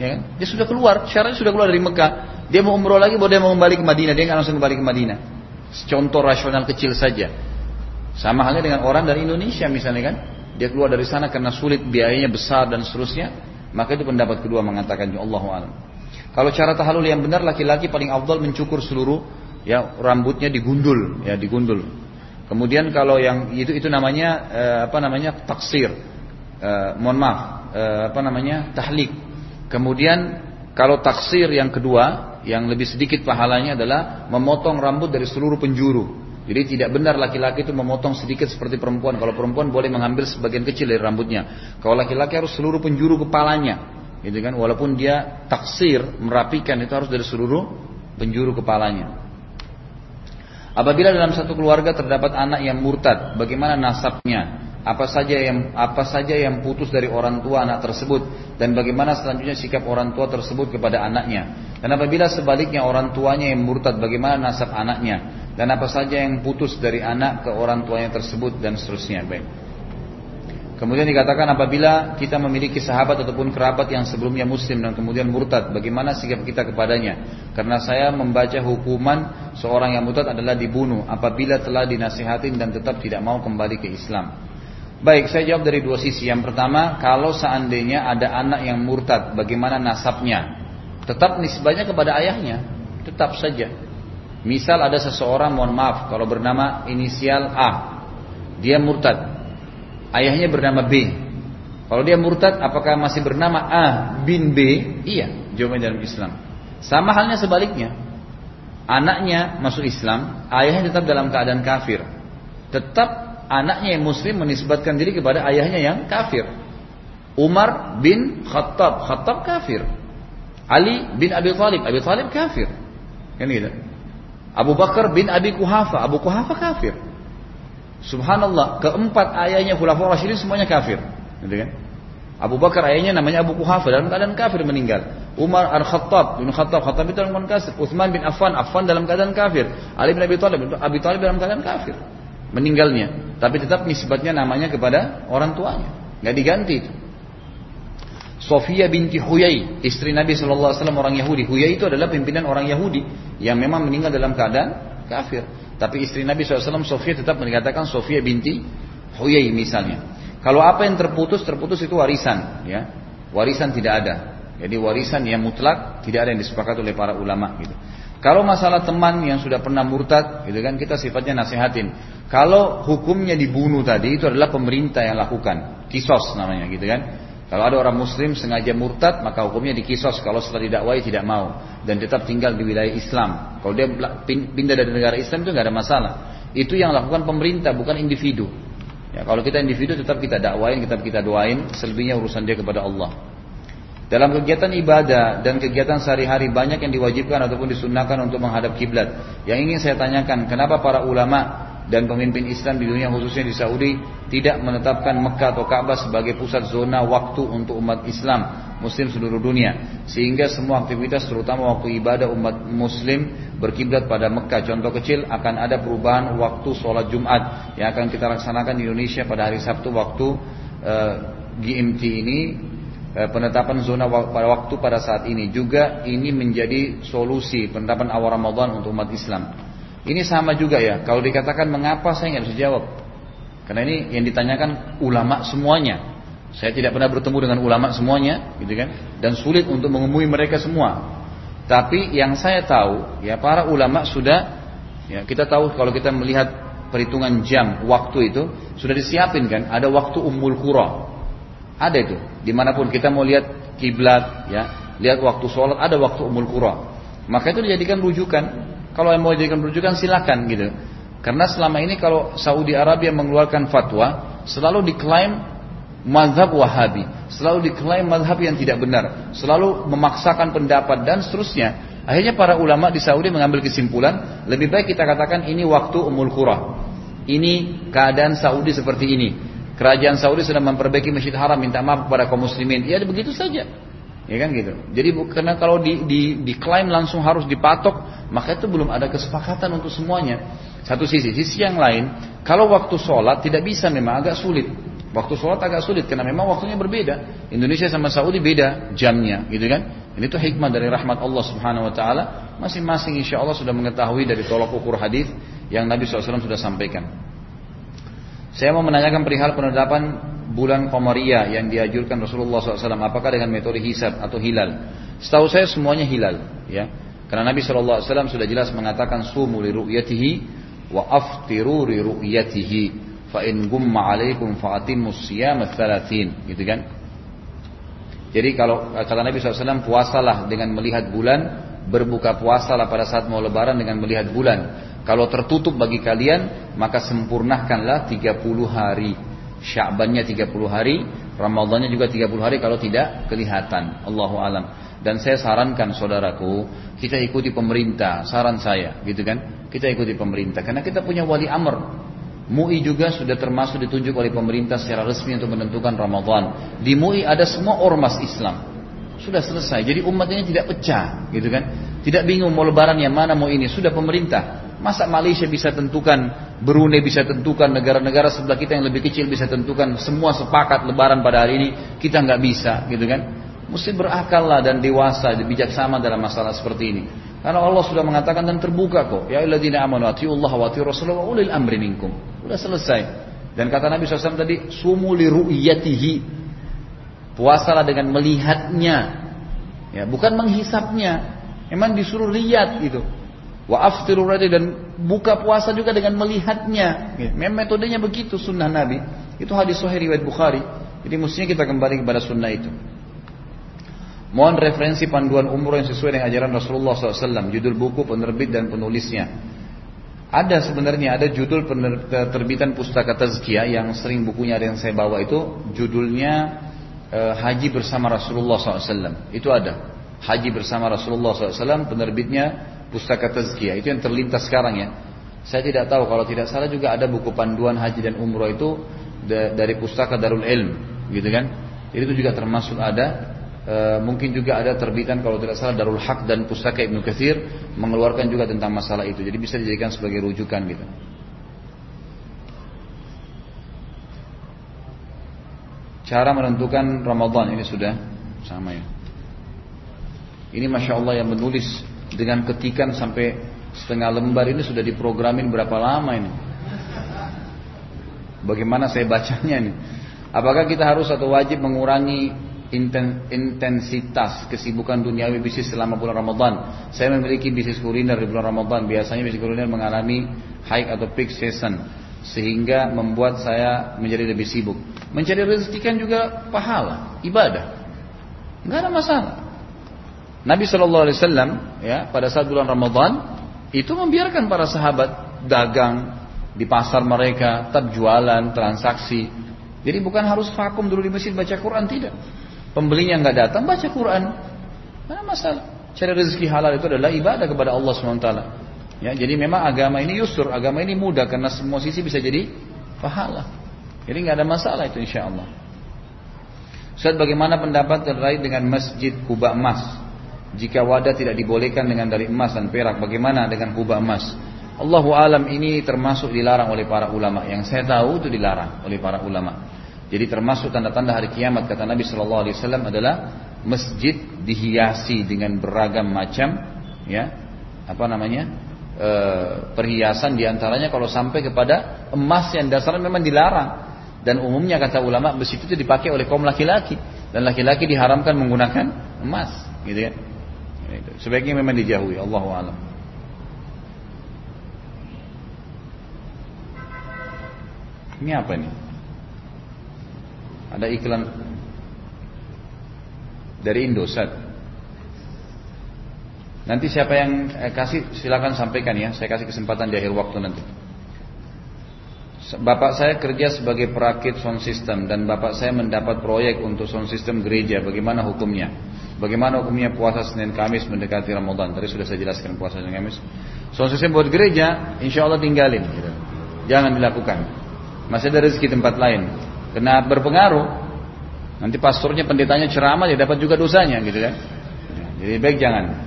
Ya kan? Dia sudah keluar, syaratnya sudah keluar dari Mekah. Dia mau umroh lagi, baru dia mau kembali ke Madinah, dia nggak langsung kembali ke Madinah. Contoh rasional kecil saja. Sama halnya dengan orang dari Indonesia misalnya kan. Dia keluar dari sana karena sulit biayanya besar dan seterusnya. Maka itu pendapat kedua mengatakan ya Allah alam. Kalau cara tahalul yang benar laki-laki paling afdal mencukur seluruh ya rambutnya digundul ya digundul. Kemudian kalau yang itu itu namanya eh, apa namanya taksir. Eh, mohon maaf eh, apa namanya tahlik. Kemudian kalau taksir yang kedua yang lebih sedikit pahalanya adalah memotong rambut dari seluruh penjuru. Jadi tidak benar laki-laki itu memotong sedikit seperti perempuan. Kalau perempuan boleh mengambil sebagian kecil dari rambutnya. Kalau laki-laki harus seluruh penjuru kepalanya. Gitu kan? Walaupun dia taksir, merapikan itu harus dari seluruh penjuru kepalanya. Apabila dalam satu keluarga terdapat anak yang murtad, bagaimana nasabnya? apa saja yang apa saja yang putus dari orang tua anak tersebut dan bagaimana selanjutnya sikap orang tua tersebut kepada anaknya. Dan apabila sebaliknya orang tuanya yang murtad bagaimana nasab anaknya dan apa saja yang putus dari anak ke orang tuanya tersebut dan seterusnya. Baik. Kemudian dikatakan apabila kita memiliki sahabat ataupun kerabat yang sebelumnya muslim dan kemudian murtad, bagaimana sikap kita kepadanya? Karena saya membaca hukuman seorang yang murtad adalah dibunuh apabila telah dinasihatin dan tetap tidak mau kembali ke Islam. Baik, saya jawab dari dua sisi. Yang pertama, kalau seandainya ada anak yang murtad, bagaimana nasabnya? Tetap nisbahnya kepada ayahnya, tetap saja. Misal ada seseorang, mohon maaf, kalau bernama inisial A, dia murtad. Ayahnya bernama B. Kalau dia murtad, apakah masih bernama A bin B? Iya, jawabannya dalam Islam. Sama halnya sebaliknya. Anaknya masuk Islam, ayahnya tetap dalam keadaan kafir. Tetap anaknya yang muslim menisbatkan diri kepada ayahnya yang kafir. Umar bin Khattab, Khattab kafir. Ali bin Abi Thalib, Abi Thalib kafir. Kan gitu. Abu Bakar bin Abi Kuhafa, Abu Kuhafa kafir. Subhanallah, keempat ayahnya Khulafaur Rasyidin semuanya kafir. Gitu kan? Abu Bakar ayahnya namanya Abu Kuhafa dalam keadaan kafir meninggal. Umar Al-Khattab bin Khattab, Khattab itu dalam keadaan kafir. Uthman bin Affan, Affan dalam keadaan kafir. Ali bin Abi Thalib, Abi Thalib dalam keadaan kafir. Meninggalnya. Tapi tetap nisbatnya namanya kepada orang tuanya. Nggak diganti itu. Sofia binti Huyai, istri Nabi SAW orang Yahudi. Huyai itu adalah pimpinan orang Yahudi yang memang meninggal dalam keadaan kafir. Tapi istri Nabi SAW Sofia tetap mengatakan Sofia binti Huyai misalnya. Kalau apa yang terputus, terputus itu warisan. ya Warisan tidak ada. Jadi warisan yang mutlak tidak ada yang disepakati oleh para ulama gitu. Kalau masalah teman yang sudah pernah murtad, gitu kan kita sifatnya nasihatin. Kalau hukumnya dibunuh tadi itu adalah pemerintah yang lakukan, kisos namanya, gitu kan. Kalau ada orang muslim sengaja murtad, maka hukumnya dikisos kalau setelah didakwai tidak mau dan tetap tinggal di wilayah Islam. Kalau dia pindah dari negara Islam itu nggak ada masalah. Itu yang lakukan pemerintah bukan individu. Ya, kalau kita individu tetap kita dakwain, tetap kita doain, selebihnya urusan dia kepada Allah. Dalam kegiatan ibadah dan kegiatan sehari-hari banyak yang diwajibkan ataupun disunnahkan untuk menghadap kiblat. Yang ingin saya tanyakan, kenapa para ulama dan pemimpin Islam di dunia khususnya di Saudi tidak menetapkan Mekah atau Ka'bah sebagai pusat zona waktu untuk umat Islam Muslim seluruh dunia. Sehingga semua aktivitas terutama waktu ibadah umat Muslim berkiblat pada Mekah. Contoh kecil akan ada perubahan waktu sholat Jumat yang akan kita laksanakan di Indonesia pada hari Sabtu waktu uh, eh, GMT ini Eh, penetapan zona pada waktu pada saat ini. Juga ini menjadi solusi penetapan awal Ramadan untuk umat Islam. Ini sama juga ya. Kalau dikatakan mengapa saya nggak bisa jawab. Karena ini yang ditanyakan ulama semuanya. Saya tidak pernah bertemu dengan ulama semuanya, gitu kan? Dan sulit untuk mengumumi mereka semua. Tapi yang saya tahu, ya para ulama sudah, ya kita tahu kalau kita melihat perhitungan jam waktu itu sudah disiapin kan? Ada waktu umul kura. Ada itu. Di mana pun kita mau lihat kiblat, ya, lihat waktu sholat, ada waktu umul qura. Maka itu dijadikan rujukan. Kalau yang mau dijadikan rujukan silakan gitu. Karena selama ini kalau Saudi Arabia mengeluarkan fatwa, selalu diklaim mazhab Wahabi, selalu diklaim mazhab yang tidak benar, selalu memaksakan pendapat dan seterusnya. Akhirnya para ulama di Saudi mengambil kesimpulan, lebih baik kita katakan ini waktu umul qura. Ini keadaan Saudi seperti ini. Kerajaan Saudi sedang memperbaiki Masjid Haram, minta maaf kepada kaum muslimin. Ya begitu saja. Ya kan gitu. Jadi karena kalau di, di, diklaim langsung harus dipatok, maka itu belum ada kesepakatan untuk semuanya. Satu sisi, sisi yang lain, kalau waktu sholat tidak bisa memang agak sulit. Waktu sholat agak sulit karena memang waktunya berbeda. Indonesia sama Saudi beda jamnya, gitu kan? Ini tuh hikmah dari rahmat Allah Subhanahu Wa Taala. Masing-masing insya Allah sudah mengetahui dari tolak ukur hadis yang Nabi SAW sudah sampaikan. Saya mau menanyakan perihal penetapan bulan Qamariyah yang diajurkan Rasulullah SAW apakah dengan metode hisab atau hilal? Setahu saya semuanya hilal ya. Karena Nabi SAW sudah jelas mengatakan sumu li ru'yatihi wa aftiru li ru'yatihi fa in gumma alaikum fa atimmus siyam gitu kan? Jadi kalau kata Nabi SAW puasalah dengan melihat bulan berbuka puasalah pada saat mau lebaran dengan melihat bulan. Kalau tertutup bagi kalian maka sempurnakanlah 30 hari Sya'bannya 30 hari, Ramadannya juga 30 hari kalau tidak kelihatan. Allahu alam. Dan saya sarankan saudaraku, kita ikuti pemerintah, saran saya, gitu kan? Kita ikuti pemerintah karena kita punya wali amr. MUI juga sudah termasuk ditunjuk oleh pemerintah secara resmi untuk menentukan Ramadan. Di MUI ada semua ormas Islam. Sudah selesai. Jadi umat ini tidak pecah, gitu kan? Tidak bingung mau lebaran yang mana mau ini. Sudah pemerintah. Masa Malaysia bisa tentukan, Brunei bisa tentukan, negara-negara sebelah kita yang lebih kecil bisa tentukan, semua sepakat lebaran pada hari ini, kita nggak bisa, gitu kan? Mesti berakal lah dan dewasa, bijaksana dalam masalah seperti ini. Karena Allah sudah mengatakan dan terbuka kok. Ya alladzina amanu atiullah wa atiur rasulullah ulil amri minkum. Sudah selesai. Dan kata Nabi SAW tadi, sumu li ru'yatihi. Puasalah dengan melihatnya. Ya, bukan menghisapnya. Memang disuruh lihat gitu. Wa aftiru dan buka puasa juga dengan melihatnya. Memang metodenya begitu sunnah Nabi. Itu hadis sahih riwayat Bukhari. Jadi mestinya kita kembali kepada sunnah itu. Mohon referensi panduan umroh yang sesuai dengan ajaran Rasulullah SAW. Judul buku, penerbit dan penulisnya. Ada sebenarnya ada judul terbitan pustaka tazkiyah yang sering bukunya ada yang saya bawa itu judulnya e, Haji bersama Rasulullah SAW. Itu ada. Haji bersama Rasulullah SAW penerbitnya pustaka tazkiyah itu yang terlintas sekarang ya. Saya tidak tahu kalau tidak salah juga ada buku panduan haji dan umroh itu dari pustaka Darul Ilm, gitu kan? Jadi itu juga termasuk ada. E, mungkin juga ada terbitan kalau tidak salah Darul Haq dan pustaka Ibnu Katsir mengeluarkan juga tentang masalah itu. Jadi bisa dijadikan sebagai rujukan gitu. Cara menentukan Ramadan ini sudah sama ya. Ini masya Allah yang menulis dengan ketikan sampai setengah lembar ini sudah diprogramin berapa lama ini? Bagaimana saya bacanya ini? Apakah kita harus atau wajib mengurangi intensitas kesibukan duniawi bisnis selama bulan Ramadan? Saya memiliki bisnis kuliner di bulan Ramadan. Biasanya bisnis kuliner mengalami high atau peak season sehingga membuat saya menjadi lebih sibuk. Mencari rezeki kan juga pahala, ibadah. Enggak ada masalah. Nabi Shallallahu Alaihi Wasallam ya pada saat bulan Ramadan itu membiarkan para sahabat dagang di pasar mereka, tetap jualan, transaksi. Jadi bukan harus vakum dulu di masjid baca Quran tidak. Pembelinya nggak datang baca Quran, mana masalah. Cari rezeki halal itu adalah ibadah kepada Allah swt. Ya, jadi memang agama ini yusur, agama ini mudah karena semua sisi bisa jadi pahala. Jadi nggak ada masalah itu insya Allah. Ustaz bagaimana pendapat terkait dengan masjid Kuba Emas jika wadah tidak dibolehkan dengan dari emas dan perak, bagaimana dengan kubah emas? Allahu alam ini termasuk dilarang oleh para ulama. Yang saya tahu itu dilarang oleh para ulama. Jadi termasuk tanda-tanda hari kiamat kata Nabi Shallallahu Alaihi Wasallam adalah masjid dihiasi dengan beragam macam ya apa namanya e, perhiasan di antaranya kalau sampai kepada emas yang dasarnya memang dilarang dan umumnya kata ulama besi itu dipakai oleh kaum laki-laki dan laki-laki diharamkan menggunakan emas gitu ya Sebaiknya memang dijauhi. Allahu alam. Ini apa ini? Ada iklan dari Indosat. Nanti siapa yang eh, kasih silakan sampaikan ya. Saya kasih kesempatan di akhir waktu nanti. Bapak saya kerja sebagai perakit sound system dan bapak saya mendapat proyek untuk sound system gereja. Bagaimana hukumnya? Bagaimana hukumnya puasa Senin Kamis mendekati Ramadan? Tadi sudah saya jelaskan puasa Senin Kamis. Soal sistem buat gereja, insya Allah tinggalin. Gitu. Jangan dilakukan. Masih ada rezeki tempat lain. Kena berpengaruh. Nanti pastornya, pendetanya ceramah, dia dapat juga dosanya, gitu kan? Jadi baik jangan.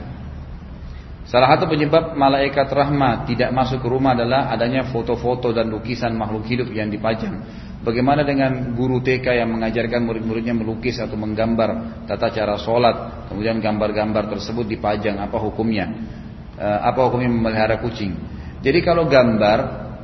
Salah satu penyebab malaikat rahmat tidak masuk ke rumah adalah adanya foto-foto dan lukisan makhluk hidup yang dipajang. Bagaimana dengan guru TK yang mengajarkan murid-muridnya melukis atau menggambar tata cara sholat, kemudian gambar-gambar tersebut dipajang, apa hukumnya? E, apa hukumnya memelihara kucing? Jadi kalau gambar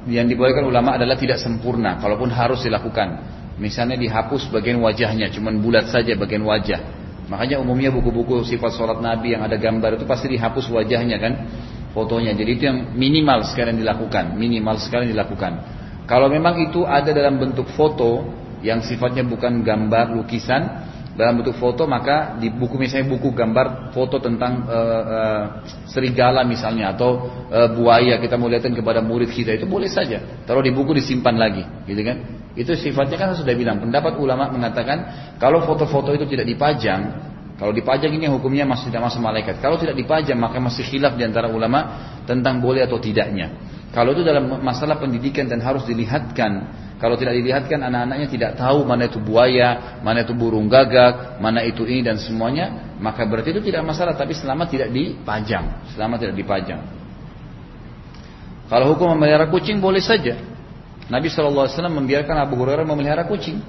yang dibolehkan ulama adalah tidak sempurna, kalaupun harus dilakukan. Misalnya dihapus bagian wajahnya, cuman bulat saja bagian wajah. Makanya umumnya buku-buku sifat sholat Nabi yang ada gambar itu pasti dihapus wajahnya kan, fotonya. Jadi itu yang minimal sekarang dilakukan, minimal sekali dilakukan. Kalau memang itu ada dalam bentuk foto yang sifatnya bukan gambar lukisan, dalam bentuk foto maka di buku misalnya buku gambar foto tentang uh, uh, serigala misalnya atau uh, buaya kita mau lihatkan kepada murid kita itu boleh saja. Taruh di buku disimpan lagi gitu kan? Itu sifatnya kan sudah bilang. Pendapat ulama mengatakan kalau foto-foto itu tidak dipajang kalau dipajang ini hukumnya masih tidak masuk malaikat. Kalau tidak dipajang maka masih khilaf di antara ulama tentang boleh atau tidaknya kalau itu dalam masalah pendidikan dan harus dilihatkan. Kalau tidak dilihatkan anak-anaknya tidak tahu mana itu buaya, mana itu burung gagak, mana itu ini dan semuanya, maka berarti itu tidak masalah tapi selama tidak dipajang, selama tidak dipajang. Kalau hukum memelihara kucing boleh saja. Nabi SAW membiarkan Abu Hurairah memelihara kucing.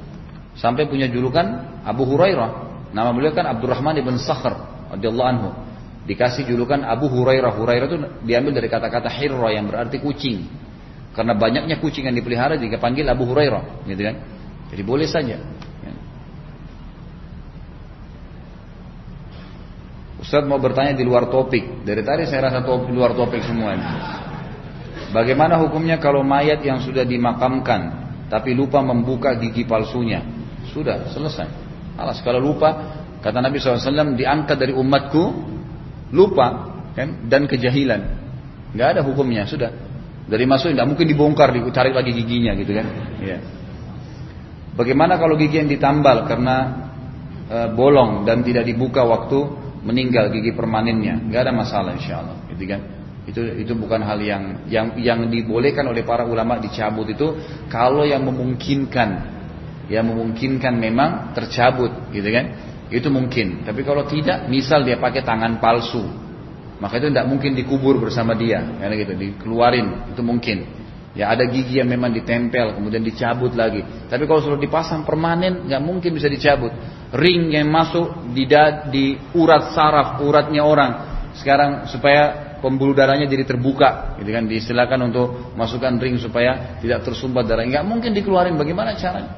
Sampai punya julukan Abu Hurairah. Nama beliau kan Abdurrahman ibn Sakhr radhiyallahu anhu. Dikasih julukan Abu Hurairah. Hurairah itu diambil dari kata-kata hirra yang berarti kucing. Karena banyaknya kucing yang dipelihara jika panggil Abu Hurairah, gitu kan? Jadi boleh saja. Ya. Ustaz mau bertanya di luar topik. Dari tadi saya rasa topik, luar topik semua. Bagaimana hukumnya kalau mayat yang sudah dimakamkan tapi lupa membuka gigi palsunya? Sudah selesai. Alas kalau lupa kata Nabi SAW diangkat dari umatku lupa kan? Dan kejahilan. Nggak ada hukumnya sudah. Dari masuk tidak mungkin dibongkar ditarik lagi giginya gitu kan? Ya. bagaimana kalau gigi yang ditambal karena e, bolong dan tidak dibuka waktu meninggal gigi permanennya nggak ada masalah insya Allah gitu kan? Itu itu bukan hal yang yang yang dibolehkan oleh para ulama dicabut itu. Kalau yang memungkinkan yang memungkinkan memang tercabut gitu kan itu mungkin. Tapi kalau tidak, misal dia pakai tangan palsu, maka itu tidak mungkin dikubur bersama dia, karena gitu, dikeluarin itu mungkin. Ya ada gigi yang memang ditempel, kemudian dicabut lagi. Tapi kalau sudah dipasang permanen, nggak mungkin bisa dicabut. Ring yang masuk di, di urat saraf, uratnya orang. Sekarang supaya pembuluh darahnya jadi terbuka, gitu kan? Disilakan untuk masukkan ring supaya tidak tersumbat darah. Nggak mungkin dikeluarin. Bagaimana caranya?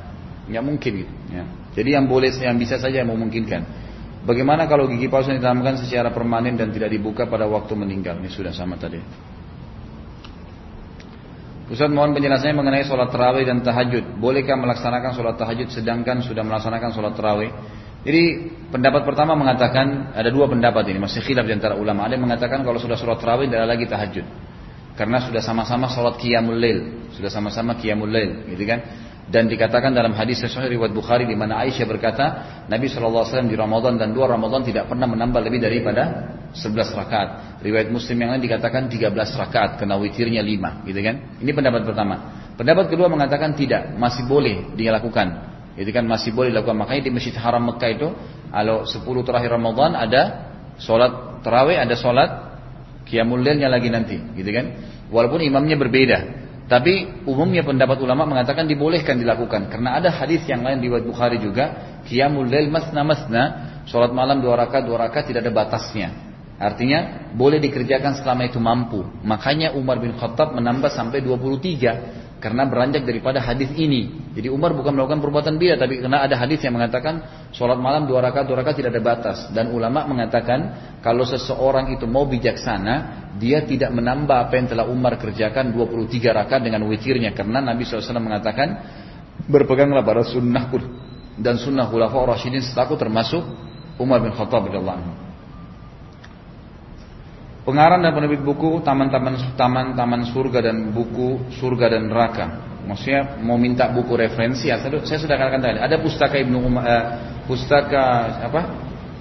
Nggak mungkin gitu. Ya. Jadi yang boleh yang bisa saja yang memungkinkan. Bagaimana kalau gigi palsu ditanamkan secara permanen dan tidak dibuka pada waktu meninggal? Ini sudah sama tadi. Ustaz mohon penjelasannya mengenai sholat tarawih dan tahajud. Bolehkah melaksanakan sholat tahajud sedangkan sudah melaksanakan sholat tarawih? Jadi pendapat pertama mengatakan ada dua pendapat ini masih khilaf di antara ulama. Ada yang mengatakan kalau sudah sholat tarawih tidak lagi tahajud karena sudah sama-sama sholat qiyamul lail, sudah sama-sama qiyamul lail, gitu kan? Dan dikatakan dalam hadis sesuai riwayat Bukhari di mana Aisyah berkata, Nabi SAW di Ramadan dan dua Ramadan tidak pernah menambah lebih daripada 11 rakaat. Riwayat Muslim yang lain dikatakan 13 rakaat karena witirnya 5, gitu kan? Ini pendapat pertama. Pendapat kedua mengatakan tidak, masih boleh dilakukan. Itu kan masih boleh dilakukan. Makanya di Masjid Haram Mekah itu, kalau 10 terakhir Ramadan ada sholat terawih, ada sholat qiyamul lailnya lagi nanti, gitu kan? Walaupun imamnya berbeda. Tapi umumnya pendapat ulama mengatakan dibolehkan dilakukan karena ada hadis yang lain di Bukhari juga, qiyamul lail masna masna, salat malam dua rakaat dua rakaat tidak ada batasnya. Artinya boleh dikerjakan selama itu mampu. Makanya Umar bin Khattab menambah sampai 23 karena beranjak daripada hadis ini. Jadi Umar bukan melakukan perbuatan bidah, tapi karena ada hadis yang mengatakan sholat malam dua rakaat dua rakaat tidak ada batas. Dan ulama mengatakan kalau seseorang itu mau bijaksana, dia tidak menambah apa yang telah Umar kerjakan 23 rakaat dengan witirnya. Karena Nabi SAW mengatakan berpeganglah pada sunnahku dan sunnah khulafa Rasyidin setelahku termasuk Umar bin Khattab radhiyallahu anhu. Pengarang dan penerbit buku taman-taman taman-taman surga dan buku surga dan neraka. Maksudnya mau minta buku referensi ya, saya sudah katakan tadi. Ada pustaka Ibnu Umar, uh, pustaka apa?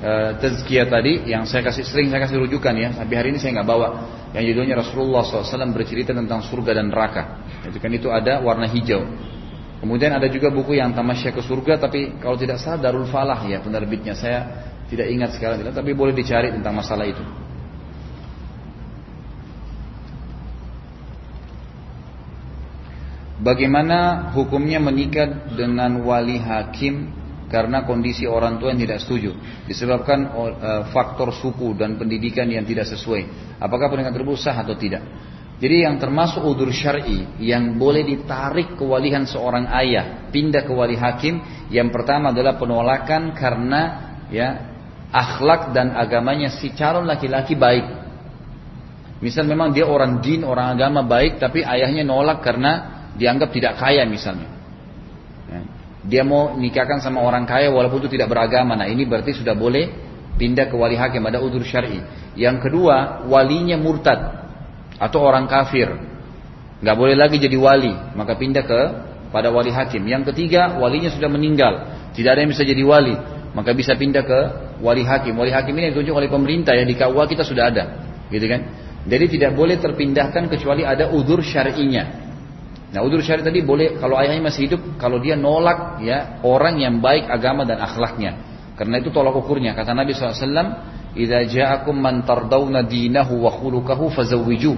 uh, tazkiyah tadi yang saya kasih sering saya kasih rujukan ya, tapi hari ini saya nggak bawa. Yang judulnya Rasulullah SAW bercerita tentang surga dan neraka. Itu kan itu ada warna hijau. Kemudian ada juga buku yang tamasya ke surga, tapi kalau tidak salah Darul Falah ya penerbitnya. Saya tidak ingat sekarang, tapi boleh dicari tentang masalah itu. Bagaimana hukumnya menikah dengan wali hakim karena kondisi orang tua yang tidak setuju disebabkan uh, faktor suku dan pendidikan yang tidak sesuai. Apakah pernikahan tersebut sah atau tidak? Jadi yang termasuk udur syar'i yang boleh ditarik kewalihan seorang ayah pindah ke wali hakim yang pertama adalah penolakan karena ya akhlak dan agamanya si calon laki-laki baik. Misal memang dia orang din, orang agama baik tapi ayahnya nolak karena dianggap tidak kaya misalnya. Ya. Dia mau nikahkan sama orang kaya walaupun itu tidak beragama. Nah ini berarti sudah boleh pindah ke wali hakim ada udur syar'i. Yang kedua walinya murtad atau orang kafir, nggak boleh lagi jadi wali, maka pindah ke pada wali hakim. Yang ketiga walinya sudah meninggal, tidak ada yang bisa jadi wali, maka bisa pindah ke wali hakim. Wali hakim ini ditunjuk oleh pemerintah ya di KUA kita sudah ada, gitu kan? Jadi tidak boleh terpindahkan kecuali ada udur syar'inya. Nah udur syari tadi boleh kalau ayahnya masih hidup kalau dia nolak ya orang yang baik agama dan akhlaknya. Karena itu tolak ukurnya. Kata Nabi SAW, "Idza ja'akum man tardawna dinahu wa khuluquhu fazawwiju."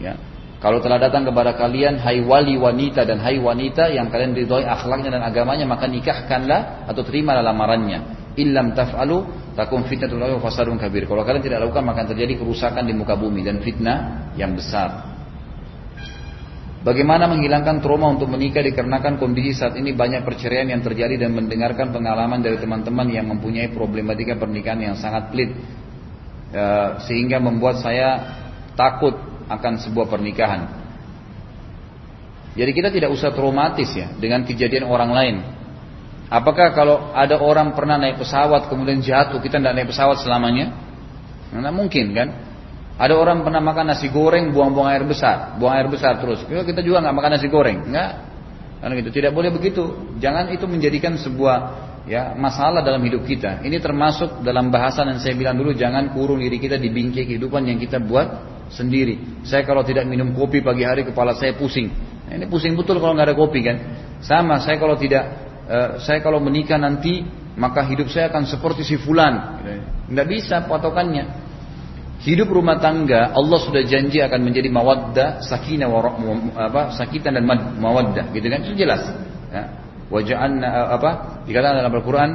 Ya. Kalau telah datang kepada kalian hai wali wanita dan hai wanita yang kalian ridhoi akhlaknya dan agamanya maka nikahkanlah atau terimalah lamarannya. Illam taf'alu takum fitnatul wa fasadun kabir. Kalau kalian tidak lakukan maka terjadi kerusakan di muka bumi dan fitnah yang besar. Bagaimana menghilangkan trauma untuk menikah dikarenakan kondisi saat ini banyak perceraian yang terjadi dan mendengarkan pengalaman dari teman-teman yang mempunyai problematika pernikahan yang sangat pelit e, sehingga membuat saya takut akan sebuah pernikahan. Jadi kita tidak usah traumatis ya dengan kejadian orang lain. Apakah kalau ada orang pernah naik pesawat kemudian jatuh kita tidak naik pesawat selamanya? Nah, mungkin kan? Ada orang pernah makan nasi goreng buang-buang air besar, buang air besar terus. Kita juga nggak makan nasi goreng, nggak? Karena gitu tidak boleh begitu. Jangan itu menjadikan sebuah ya masalah dalam hidup kita. Ini termasuk dalam bahasan yang saya bilang dulu jangan kurung diri kita di bingkai kehidupan yang kita buat sendiri. Saya kalau tidak minum kopi pagi hari kepala saya pusing. Nah, ini pusing betul kalau nggak ada kopi kan. Sama saya kalau tidak uh, saya kalau menikah nanti maka hidup saya akan seperti si fulan. Nggak bisa patokannya. Hidup rumah tangga Allah sudah janji akan menjadi mawaddah, sakinah apa sakitan dan mawaddah, gitu kan? Itu jelas. Ya. Waja'alna apa? Dikatakan dalam Al-Qur'an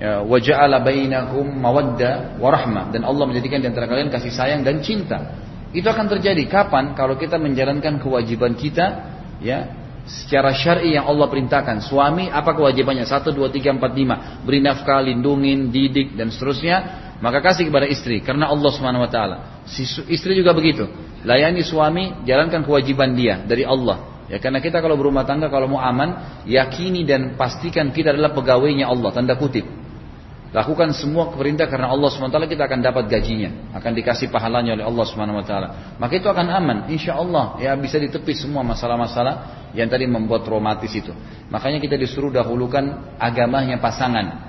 ya, waja'ala bainakum mawaddah warahmah dan Allah menjadikan di antara kalian kasih sayang dan cinta. Itu akan terjadi kapan? Kalau kita menjalankan kewajiban kita ya secara syar'i yang Allah perintahkan. Suami apa kewajibannya? Satu, dua, tiga, empat, lima. Beri nafkah, lindungin, didik dan seterusnya maka kasih kepada istri karena Allah Subhanahu wa taala. Si istri juga begitu. Layani suami, jalankan kewajiban dia dari Allah. Ya karena kita kalau berumah tangga kalau mau aman, yakini dan pastikan kita adalah pegawainya Allah, tanda kutip. Lakukan semua perintah karena Allah SWT kita akan dapat gajinya. Akan dikasih pahalanya oleh Allah SWT. Maka itu akan aman. Insya Allah ya bisa ditepis semua masalah-masalah yang tadi membuat traumatis itu. Makanya kita disuruh dahulukan agamanya pasangan.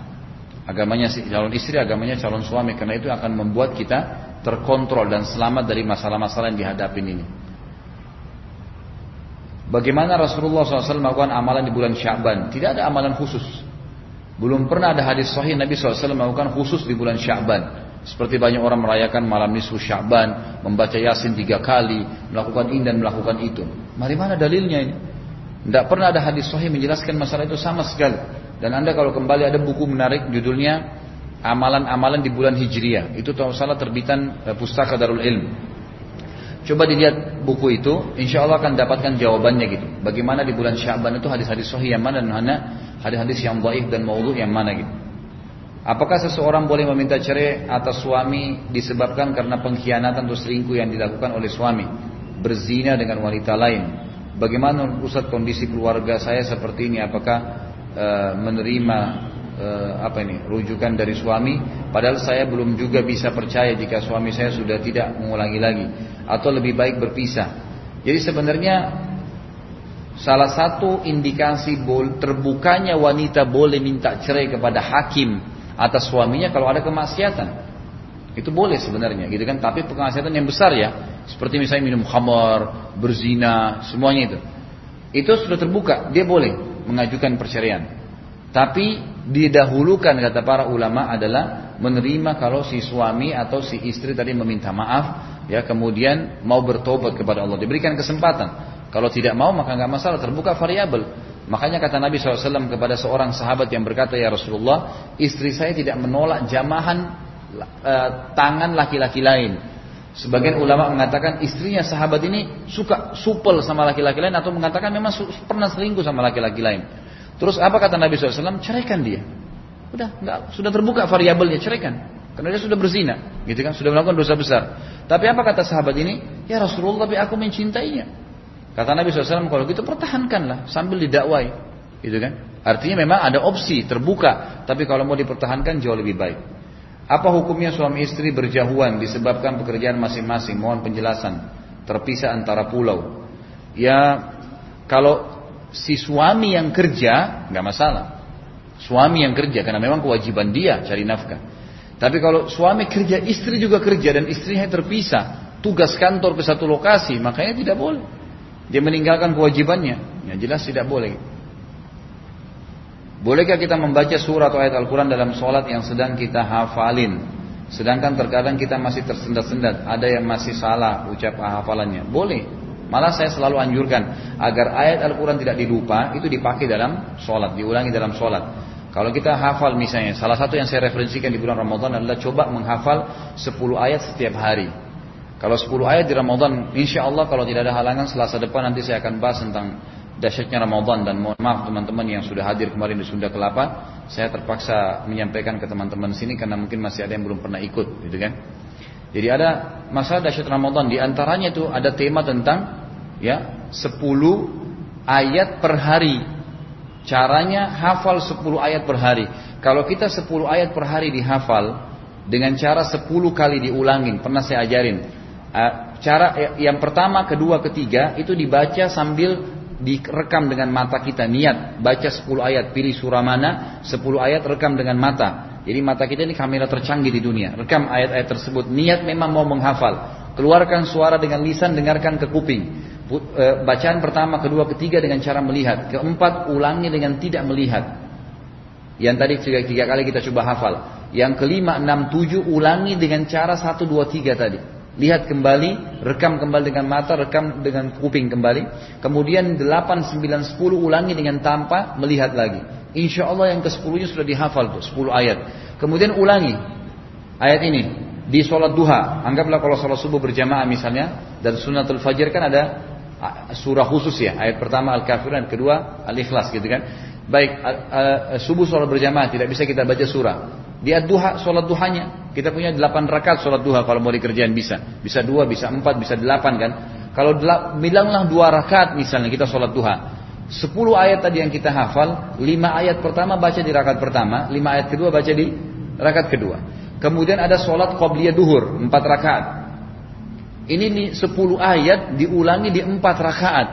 Agamanya calon istri, agamanya calon suami. Karena itu akan membuat kita terkontrol dan selamat dari masalah-masalah yang dihadapi ini. Bagaimana Rasulullah SAW melakukan amalan di bulan Syaban? Tidak ada amalan khusus. Belum pernah ada hadis sahih Nabi SAW melakukan khusus di bulan Syaban. Seperti banyak orang merayakan malam nisfu Syaban, membaca Yasin tiga kali, melakukan ini dan melakukan itu. Mari mana dalilnya ini? Tidak pernah ada hadis sahih menjelaskan masalah itu sama sekali. Dan anda kalau kembali ada buku menarik judulnya Amalan-amalan di bulan Hijriah. Itu tahu salah terbitan eh, Pustaka Darul Ilm. Coba dilihat buku itu, insya Allah akan dapatkan jawabannya gitu. Bagaimana di bulan Syaban itu hadis-hadis sahih yang mana dan mana hadis-hadis yang baik dan maudhu yang mana gitu. Apakah seseorang boleh meminta cerai atas suami disebabkan karena pengkhianatan atau selingkuh yang dilakukan oleh suami, berzina dengan wanita lain? Bagaimana Ustaz kondisi keluarga saya seperti ini? Apakah Eh, menerima uh, apa ini rujukan dari suami. Padahal saya belum juga bisa percaya jika suami saya sudah tidak mengulangi lagi atau lebih baik berpisah. Jadi sebenarnya salah satu indikasi terbukanya wanita boleh minta cerai kepada hakim atas suaminya kalau ada kemaksiatan. Itu boleh sebenarnya gitu kan, tapi kemaksiatan yang besar ya, seperti misalnya minum khamar, berzina, semuanya itu. Itu sudah terbuka, dia boleh mengajukan perceraian. Tapi didahulukan kata para ulama adalah menerima kalau si suami atau si istri tadi meminta maaf ya kemudian mau bertobat kepada Allah. Diberikan kesempatan. Kalau tidak mau maka nggak masalah terbuka variabel. Makanya kata Nabi SAW kepada seorang sahabat yang berkata ya Rasulullah istri saya tidak menolak jamahan e, tangan laki-laki lain sebagian ulama mengatakan istrinya sahabat ini suka supel sama laki-laki lain atau mengatakan memang pernah selingkuh sama laki-laki lain Terus apa kata Nabi SAW? Ceraikan dia. Udah, enggak, sudah terbuka variabelnya, ceraikan. Karena dia sudah berzina, gitu kan? Sudah melakukan dosa besar. Tapi apa kata sahabat ini? Ya Rasulullah, tapi aku mencintainya. Kata Nabi SAW, kalau gitu pertahankanlah sambil didakwai, gitu kan? Artinya memang ada opsi terbuka, tapi kalau mau dipertahankan jauh lebih baik. Apa hukumnya suami istri berjauhan disebabkan pekerjaan masing-masing? Mohon penjelasan. Terpisah antara pulau. Ya, kalau si suami yang kerja nggak masalah. Suami yang kerja karena memang kewajiban dia cari nafkah. Tapi kalau suami kerja, istri juga kerja dan istrinya terpisah, tugas kantor ke satu lokasi, makanya tidak boleh. Dia meninggalkan kewajibannya. Ya jelas tidak boleh. Bolehkah kita membaca surat atau ayat Al-Quran dalam sholat yang sedang kita hafalin? Sedangkan terkadang kita masih tersendat-sendat, ada yang masih salah ucap hafalannya. Boleh, Malah saya selalu anjurkan agar ayat Al-Quran tidak dilupa itu dipakai dalam sholat, diulangi dalam sholat. Kalau kita hafal misalnya, salah satu yang saya referensikan di bulan Ramadan adalah coba menghafal 10 ayat setiap hari. Kalau 10 ayat di Ramadan, insya Allah kalau tidak ada halangan selasa depan nanti saya akan bahas tentang dahsyatnya Ramadan dan mohon maaf teman-teman yang sudah hadir kemarin di Sunda Kelapa, saya terpaksa menyampaikan ke teman-teman sini karena mungkin masih ada yang belum pernah ikut, gitu kan? Jadi ada masalah dahsyat Ramadan di antaranya itu ada tema tentang ya 10 ayat per hari. Caranya hafal 10 ayat per hari. Kalau kita 10 ayat per hari dihafal dengan cara 10 kali diulangin, pernah saya ajarin. Cara yang pertama, kedua, ketiga itu dibaca sambil direkam dengan mata kita niat baca 10 ayat pilih surah mana 10 ayat rekam dengan mata jadi mata kita ini kamera tercanggih di dunia. Rekam ayat-ayat tersebut. Niat memang mau menghafal. Keluarkan suara dengan lisan, dengarkan ke kuping. E, bacaan pertama, kedua, ketiga dengan cara melihat. Keempat, ulangi dengan tidak melihat. Yang tadi tiga, tiga kali kita coba hafal. Yang kelima, enam, tujuh, ulangi dengan cara satu, dua, tiga tadi. Lihat kembali, rekam kembali dengan mata, rekam dengan kuping kembali. Kemudian delapan, sembilan, sepuluh, ulangi dengan tanpa melihat lagi. Insya Allah yang ke 10 sudah dihafal tuh 10 ayat. Kemudian ulangi ayat ini di sholat duha. Anggaplah kalau sholat subuh berjamaah misalnya dan sunatul fajr kan ada surah khusus ya. Ayat pertama al-kafirun, kedua al-ikhlas gitu kan. Baik subuh sholat berjamaah tidak bisa kita baca surah. Di duha sholat duhanya kita punya 8 rakaat sholat duha kalau mau dikerjain bisa. Bisa dua, bisa empat, bisa delapan kan. Kalau bilanglah dua rakaat misalnya kita sholat duha. Sepuluh ayat tadi yang kita hafal, lima ayat pertama baca di rakaat pertama, lima ayat kedua baca di rakaat kedua. Kemudian ada sholat qobliyah duhur, empat rakaat. Ini nih sepuluh ayat diulangi di empat rakaat.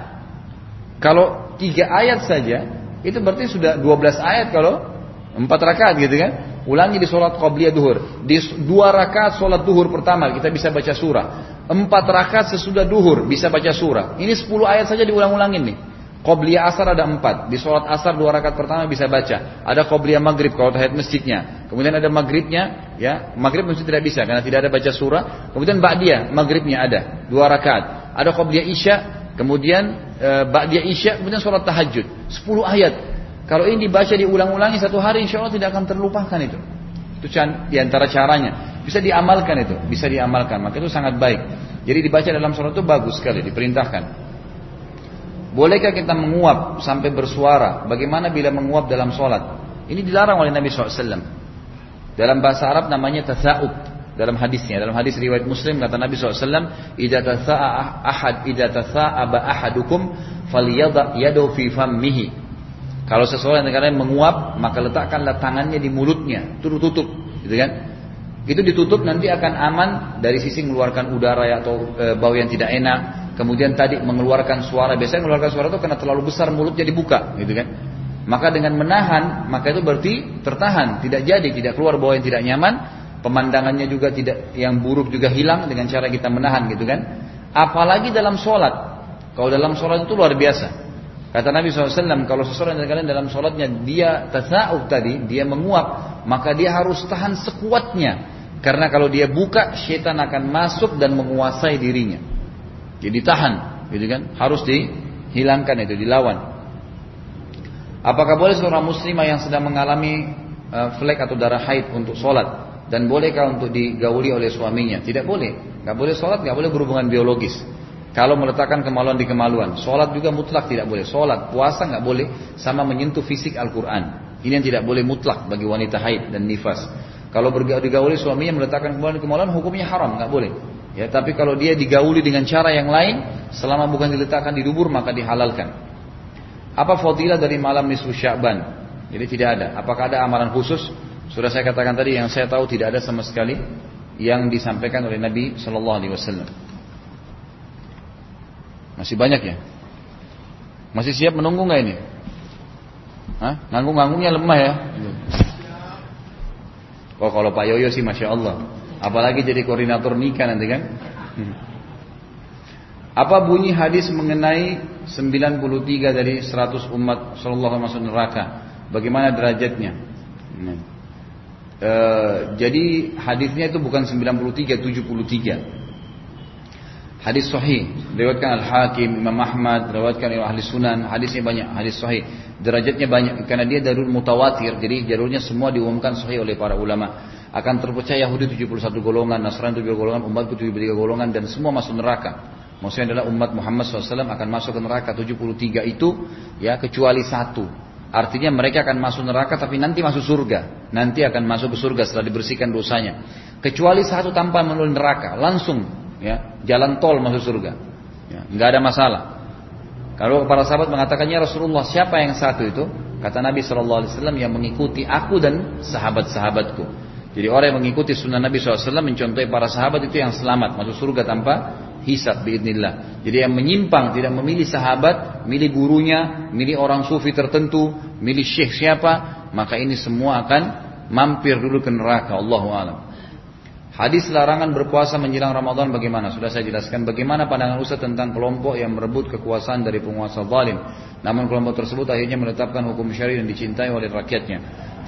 Kalau tiga ayat saja, itu berarti sudah dua belas ayat kalau empat rakaat gitu kan. Ulangi di sholat qobliyah duhur. Di dua rakaat sholat duhur pertama kita bisa baca surah. Empat rakaat sesudah duhur bisa baca surah. Ini sepuluh ayat saja diulang-ulangin nih. Qobliyah asar ada empat. Di sholat asar dua rakaat pertama bisa baca. Ada qobliyah maghrib kalau tahiyat masjidnya. Kemudian ada maghribnya, ya maghrib mesti tidak bisa karena tidak ada baca surah. Kemudian ba'diyah maghribnya ada dua rakaat. Ada qobliyah isya, kemudian e, ba'diyah isya, kemudian sholat tahajud. Sepuluh ayat. Kalau ini dibaca diulang-ulangi satu hari, insya Allah tidak akan terlupakan itu. Itu di antara caranya. Bisa diamalkan itu, bisa diamalkan. Maka itu sangat baik. Jadi dibaca dalam sholat itu bagus sekali, diperintahkan. Bolehkah kita menguap sampai bersuara? Bagaimana bila menguap dalam sholat? Ini dilarang oleh Nabi SAW. Dalam bahasa Arab namanya tasa'ub. Dalam hadisnya, dalam hadis riwayat Muslim kata Nabi SAW, "Idza tasa'a ahad, idza tasa'aba ahadukum falyadha yadahu fi fammihi." Kalau seseorang yang kalian menguap, maka letakkanlah tangannya di mulutnya, tutup tutup, gitu kan? Itu ditutup nanti akan aman dari sisi mengeluarkan udara atau e, bau yang tidak enak, Kemudian tadi mengeluarkan suara, biasanya mengeluarkan suara itu karena terlalu besar mulutnya dibuka, gitu kan? Maka dengan menahan, maka itu berarti tertahan, tidak jadi, tidak keluar bau yang tidak nyaman, pemandangannya juga tidak yang buruk juga hilang dengan cara kita menahan gitu kan. Apalagi dalam sholat. Kalau dalam sholat itu luar biasa. Kata Nabi SAW, kalau seseorang dari kalian dalam sholatnya dia tasawuf tadi, dia menguap, maka dia harus tahan sekuatnya. Karena kalau dia buka, syaitan akan masuk dan menguasai dirinya. Jadi tahan, gitu kan? Harus dihilangkan itu, dilawan. Apakah boleh seorang muslimah yang sedang mengalami uh, flek atau darah haid untuk sholat dan bolehkah untuk digauli oleh suaminya? Tidak boleh. Gak boleh sholat, gak boleh berhubungan biologis. Kalau meletakkan kemaluan di kemaluan, sholat juga mutlak tidak boleh. Sholat, puasa nggak boleh, sama menyentuh fisik Al-Quran. Ini yang tidak boleh mutlak bagi wanita haid dan nifas. Kalau digauli suaminya meletakkan kemaluan di kemaluan, hukumnya haram, nggak boleh. Ya, tapi kalau dia digauli dengan cara yang lain, selama bukan diletakkan di dubur maka dihalalkan. Apa fadilah dari malam nisfu Sya'ban? Jadi tidak ada. Apakah ada amalan khusus? Sudah saya katakan tadi yang saya tahu tidak ada sama sekali yang disampaikan oleh Nabi Shallallahu Alaihi Wasallam. Masih banyak ya? Masih siap menunggu nggak ini? Hah? Nganggung-nganggungnya lemah ya? Oh kalau Pak Yoyo sih Masya Allah Apalagi jadi koordinator nikah nanti kan hmm. Apa bunyi hadis mengenai 93 dari 100 umat Sallallahu masuk neraka. Bagaimana derajatnya? Nah. E, jadi hadisnya itu bukan 93, 73. Hadis sahih, riwayatkan Al-Hakim, Imam Ahmad, riwayatkan oleh ahli sunan, hadisnya banyak, hadis sahih. Derajatnya banyak karena dia darul mutawatir, jadi jalurnya semua diumumkan sahih oleh para ulama. Akan terpercaya Yahudi 71 golongan, Nasrani 7 golongan, umatku 73 golongan dan semua masuk neraka. Maksudnya adalah umat Muhammad SAW akan masuk ke neraka 73 itu ya kecuali satu. Artinya mereka akan masuk neraka tapi nanti masuk surga. Nanti akan masuk ke surga setelah dibersihkan dosanya. Kecuali satu tanpa melalui neraka, langsung ya jalan tol masuk surga. Ya, nggak ada masalah. Kalau para sahabat mengatakannya Rasulullah siapa yang satu itu? Kata Nabi Wasallam yang mengikuti aku dan sahabat-sahabatku. Jadi orang yang mengikuti sunnah Nabi SAW mencontohi para sahabat itu yang selamat masuk surga tanpa hisab biidnillah. Jadi yang menyimpang tidak memilih sahabat, milih gurunya, milih orang sufi tertentu, milih syekh siapa, maka ini semua akan mampir dulu ke neraka. Allahu alam. Hadis larangan berpuasa menjelang Ramadan bagaimana? Sudah saya jelaskan bagaimana pandangan Ustaz tentang kelompok yang merebut kekuasaan dari penguasa zalim. Namun kelompok tersebut akhirnya menetapkan hukum syari dan dicintai oleh rakyatnya.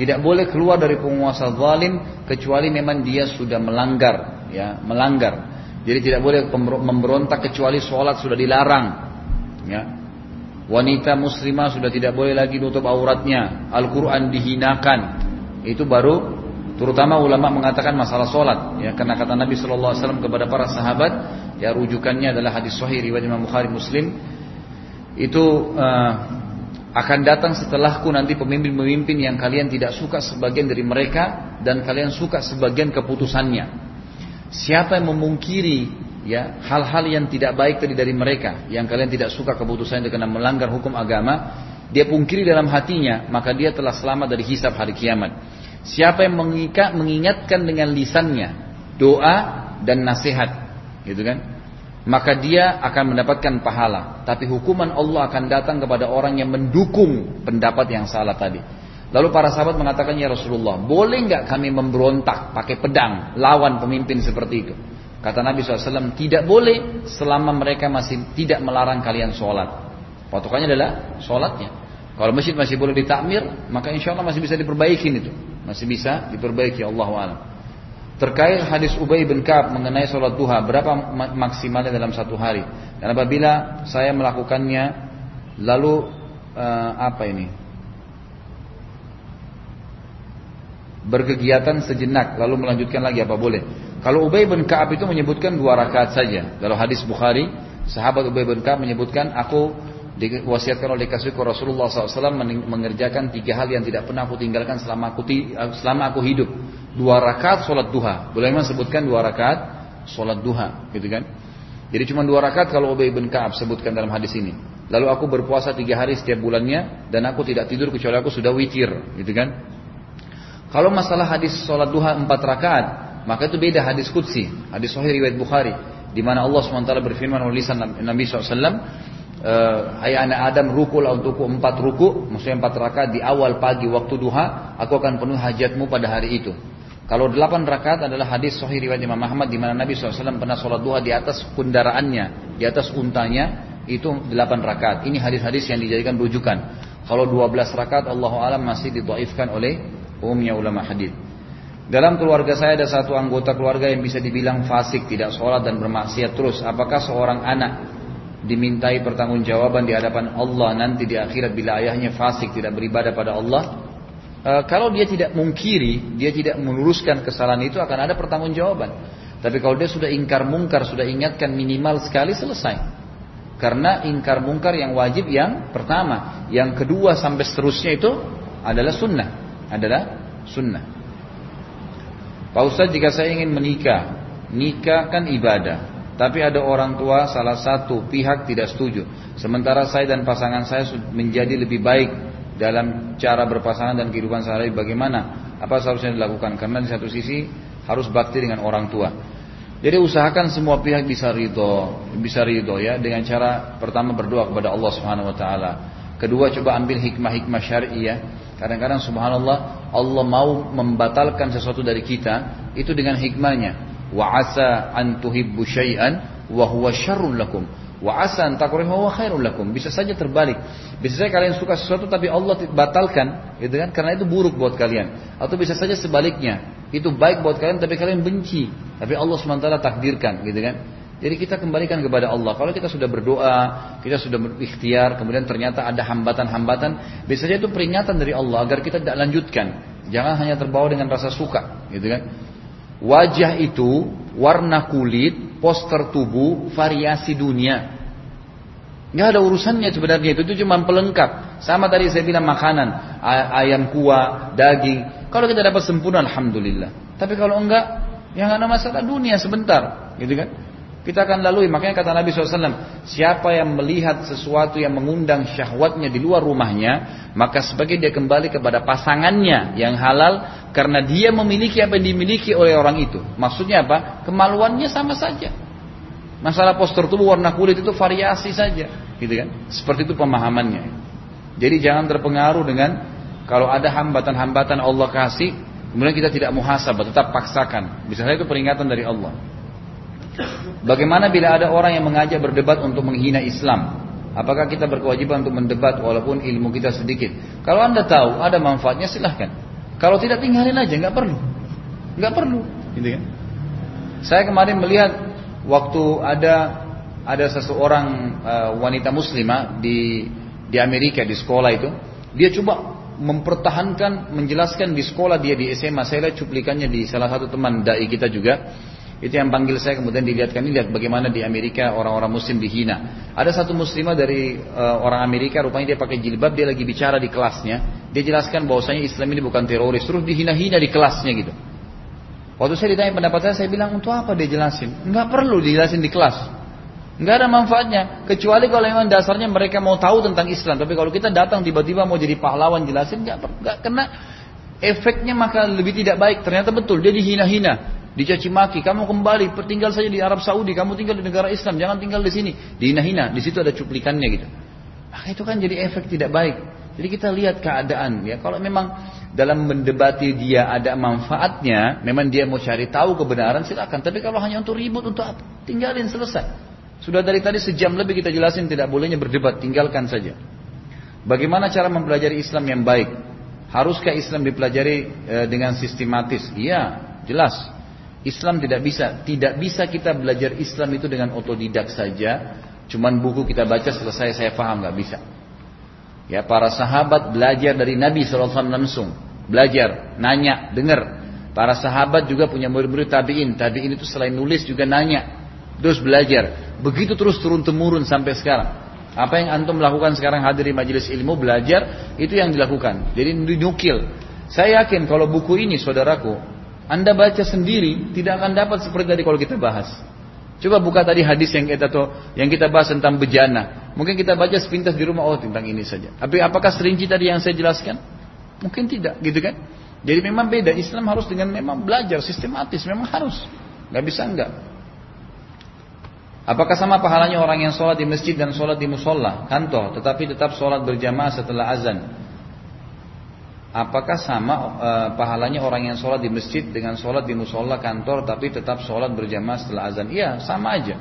Tidak boleh keluar dari penguasa zalim kecuali memang dia sudah melanggar, ya, melanggar. Jadi tidak boleh memberontak kecuali sholat sudah dilarang. Ya. Wanita muslimah sudah tidak boleh lagi nutup auratnya. Al-Quran dihinakan. Itu baru terutama ulama mengatakan masalah sholat. Ya, karena kata Nabi SAW kepada para sahabat, ya rujukannya adalah hadis sahih riwayat Imam Bukhari Muslim. Itu uh, akan datang setelahku nanti pemimpin-pemimpin yang kalian tidak suka sebagian dari mereka dan kalian suka sebagian keputusannya. Siapa yang memungkiri ya hal-hal yang tidak baik tadi dari mereka, yang kalian tidak suka keputusan itu karena melanggar hukum agama, dia pungkiri dalam hatinya, maka dia telah selamat dari hisab hari kiamat. Siapa yang mengikat, mengingatkan dengan lisannya doa dan nasihat, gitu kan? Maka dia akan mendapatkan pahala. Tapi hukuman Allah akan datang kepada orang yang mendukung pendapat yang salah tadi. Lalu para sahabat mengatakan ya Rasulullah, boleh nggak kami memberontak pakai pedang lawan pemimpin seperti itu? Kata Nabi SAW, tidak boleh selama mereka masih tidak melarang kalian sholat. Patokannya adalah sholatnya. Kalau masjid masih boleh ditakmir, maka insya Allah masih bisa diperbaiki itu. Masih bisa diperbaiki Allah alam. Terkait hadis Ubay bin Ka'ab mengenai sholat duha, berapa maksimalnya dalam satu hari? Dan apabila saya melakukannya, lalu uh, apa ini? berkegiatan sejenak lalu melanjutkan lagi apa boleh? Kalau Ubay bin Ka'ab itu menyebutkan dua rakaat saja. Dalam hadis Bukhari, sahabat Ubay bin Ka'ab menyebutkan aku diwasiatkan oleh kasihku Rasulullah SAW mengerjakan tiga hal yang tidak pernah aku tinggalkan selama aku selama aku hidup. Dua rakaat sholat duha. Boleh memang sebutkan dua rakaat sholat duha, gitu kan? Jadi cuma dua rakaat kalau Ubay bin Ka'ab sebutkan dalam hadis ini. Lalu aku berpuasa tiga hari setiap bulannya dan aku tidak tidur kecuali aku sudah witir, gitu kan? Kalau masalah hadis sholat duha empat rakaat, maka itu beda hadis kutsi, hadis sahih riwayat Bukhari, di mana Allah swt berfirman oleh Nabi SAW, uh, Hai anak Adam rukulah untukku empat ruku Maksudnya empat rakaat di awal pagi waktu duha Aku akan penuhi hajatmu pada hari itu Kalau delapan rakaat adalah hadis sahih riwayat Imam Muhammad di mana Nabi SAW pernah sholat duha di atas kendaraannya, di atas untanya itu delapan rakaat. Ini hadis-hadis yang dijadikan rujukan. Kalau dua belas rakaat Allah alam masih ditaifkan oleh umumnya ulama hadis. Dalam keluarga saya ada satu anggota keluarga yang bisa dibilang fasik, tidak sholat dan bermaksiat terus. Apakah seorang anak dimintai pertanggungjawaban di hadapan Allah nanti di akhirat bila ayahnya fasik tidak beribadah pada Allah? E, kalau dia tidak mungkiri, dia tidak meluruskan kesalahan itu akan ada pertanggungjawaban. Tapi kalau dia sudah ingkar mungkar, sudah ingatkan minimal sekali selesai. Karena ingkar mungkar yang wajib yang pertama, yang kedua sampai seterusnya itu adalah sunnah, adalah sunnah. Pak Ustadz jika saya ingin menikah Nikah kan ibadah Tapi ada orang tua salah satu pihak tidak setuju Sementara saya dan pasangan saya menjadi lebih baik Dalam cara berpasangan dan kehidupan sehari Bagaimana? Apa seharusnya dilakukan? Karena di satu sisi harus bakti dengan orang tua jadi usahakan semua pihak bisa ridho, bisa ridho ya dengan cara pertama berdoa kepada Allah Subhanahu Wa Taala. Kedua coba ambil hikmah-hikmah syariah. Ya. Kadang-kadang subhanallah Allah mau membatalkan sesuatu dari kita itu dengan hikmahnya. Wa asa an tuhibbu syai'an wa huwa syarrun lakum. Wa asa an takrihu wa khairun lakum. Bisa saja terbalik. Bisa saja kalian suka sesuatu tapi Allah batalkan, gitu kan? Karena itu buruk buat kalian. Atau bisa saja sebaliknya. Itu baik buat kalian tapi kalian benci. Tapi Allah SWT takdirkan, gitu kan? Jadi kita kembalikan kepada Allah. Kalau kita sudah berdoa, kita sudah berikhtiar, kemudian ternyata ada hambatan-hambatan, biasanya itu peringatan dari Allah agar kita tidak lanjutkan. Jangan hanya terbawa dengan rasa suka, gitu kan? Wajah itu, warna kulit, poster tubuh, variasi dunia. Nggak ada urusannya sebenarnya itu, itu cuma pelengkap. Sama tadi saya bilang makanan, ayam kuah, daging. Kalau kita dapat sempurna, alhamdulillah. Tapi kalau enggak, ya nggak ada masalah dunia sebentar, gitu kan? Kita akan lalui. Makanya kata Nabi SAW, siapa yang melihat sesuatu yang mengundang syahwatnya di luar rumahnya, maka sebagai dia kembali kepada pasangannya yang halal, karena dia memiliki apa yang dimiliki oleh orang itu. Maksudnya apa? Kemaluannya sama saja. Masalah postur tubuh warna kulit itu variasi saja, gitu kan? Seperti itu pemahamannya. Jadi jangan terpengaruh dengan kalau ada hambatan-hambatan Allah kasih, kemudian kita tidak muhasabah, tetap paksakan. Bisa saja itu peringatan dari Allah. Bagaimana bila ada orang yang mengajak berdebat untuk menghina Islam? Apakah kita berkewajiban untuk mendebat walaupun ilmu kita sedikit? Kalau anda tahu ada manfaatnya silahkan. Kalau tidak tinggalin aja, nggak perlu, nggak perlu, gitu kan? Saya kemarin melihat waktu ada ada seseorang uh, wanita muslimah di di Amerika di sekolah itu, dia coba mempertahankan, menjelaskan di sekolah dia di SMA. Saya lihat cuplikannya di salah satu teman dai kita juga itu yang panggil saya kemudian dilihatkan ini lihat bagaimana di Amerika orang-orang muslim dihina. Ada satu muslimah dari uh, orang Amerika rupanya dia pakai jilbab dia lagi bicara di kelasnya. Dia jelaskan bahwasanya Islam ini bukan teroris terus dihina-hina di kelasnya gitu. Waktu saya ditanya pendapat saya saya bilang untuk apa dia jelasin? Enggak perlu dijelasin di kelas. Enggak ada manfaatnya kecuali kalau memang dasarnya mereka mau tahu tentang Islam. Tapi kalau kita datang tiba-tiba mau jadi pahlawan jelasin enggak enggak kena efeknya maka lebih tidak baik. Ternyata betul dia dihina-hina dicaci maki, kamu kembali, tinggal saja di Arab Saudi, kamu tinggal di negara Islam, jangan tinggal di sini, dihina-hina, di situ ada cuplikannya gitu. Maka itu kan jadi efek tidak baik. Jadi kita lihat keadaan ya. Kalau memang dalam mendebati dia ada manfaatnya, memang dia mau cari tahu kebenaran silakan. Tapi kalau hanya untuk ribut untuk apa? Tinggalin selesai. Sudah dari tadi sejam lebih kita jelasin tidak bolehnya berdebat, tinggalkan saja. Bagaimana cara mempelajari Islam yang baik? Haruskah Islam dipelajari e, dengan sistematis? Iya, jelas. Islam tidak bisa, tidak bisa kita belajar Islam itu dengan otodidak saja. Cuman buku kita baca selesai saya paham nggak bisa. Ya para sahabat belajar dari Nabi SAW langsung, belajar, nanya, dengar. Para sahabat juga punya murid-murid tabiin. Tabiin itu selain nulis juga nanya, terus belajar. Begitu terus turun temurun sampai sekarang. Apa yang antum lakukan sekarang hadir di majelis ilmu belajar itu yang dilakukan. Jadi dinukil. Saya yakin kalau buku ini saudaraku anda baca sendiri tidak akan dapat seperti tadi kalau kita bahas. Coba buka tadi hadis yang kita tuh, yang kita bahas tentang bejana. Mungkin kita baca sepintas di rumah oh tentang ini saja. Tapi apakah serinci tadi yang saya jelaskan? Mungkin tidak, gitu kan? Jadi memang beda. Islam harus dengan memang belajar sistematis, memang harus. Gak bisa enggak. Apakah sama pahalanya orang yang sholat di masjid dan sholat di musola, kantor, tetapi tetap sholat berjamaah setelah azan? Apakah sama e, pahalanya orang yang sholat di masjid dengan sholat di musola kantor, tapi tetap sholat berjamaah setelah azan? Iya, sama aja.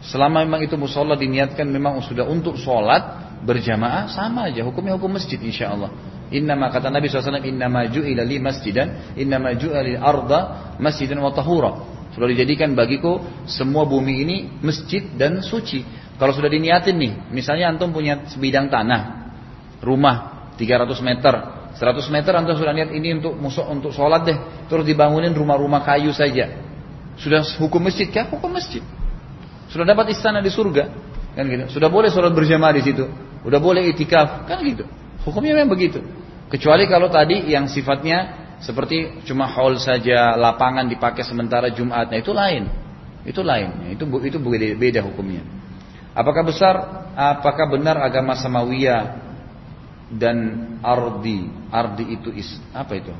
Selama memang itu musola diniatkan memang sudah untuk sholat berjamaah, sama aja. Hukumnya hukum masjid insya Allah. Innama kata Nabi SAW, Innama ju'ila li masjidan, Innama ju'ila li arda masjidan wa tahura. Sudah dijadikan bagiku semua bumi ini masjid dan suci. Kalau sudah diniatin nih, misalnya antum punya sebidang tanah, rumah 300 meter, 100 meter antum sudah niat ini untuk musuh untuk sholat deh, terus dibangunin rumah-rumah kayu saja. Sudah hukum masjid kah? Hukum masjid. Sudah dapat istana di surga, kan gitu. Sudah boleh sholat berjamaah di situ. Udah boleh itikaf, kan gitu. Hukumnya memang begitu. Kecuali kalau tadi yang sifatnya seperti cuma hall saja, lapangan dipakai sementara Jumat, nah itu lain. Itu lain, itu itu beda, beda hukumnya. Apakah besar? Apakah benar agama Samawiyah dan Ardi? Ardi itu is, apa itu?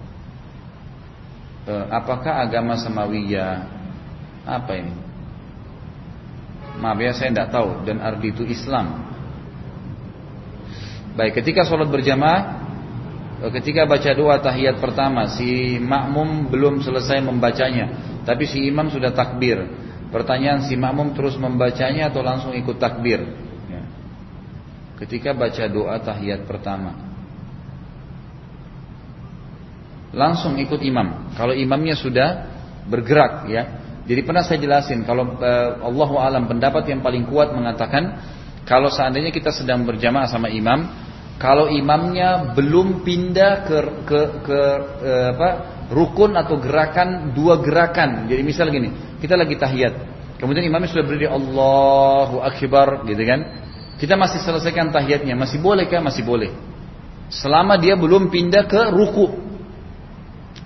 E, apakah agama Samawiyah? Apa ini? Maaf ya saya tidak tahu dan Ardi itu Islam. Baik, ketika sholat berjamaah ketika baca doa tahiyat pertama si makmum belum selesai membacanya tapi si imam sudah takbir pertanyaan si makmum terus membacanya atau langsung ikut takbir. Ketika baca doa tahiyat pertama langsung ikut imam kalau imamnya sudah bergerak ya jadi pernah saya jelasin kalau uh, Allah alam pendapat yang paling kuat mengatakan kalau seandainya kita sedang berjamaah sama imam kalau imamnya belum pindah ke ke ke eh, apa rukun atau gerakan dua gerakan. Jadi misal gini, kita lagi tahiyat. Kemudian imamnya sudah berdiri Allahu akbar gitu kan. Kita masih selesaikan tahiyatnya, masih boleh kah? Masih boleh. Selama dia belum pindah ke ruku.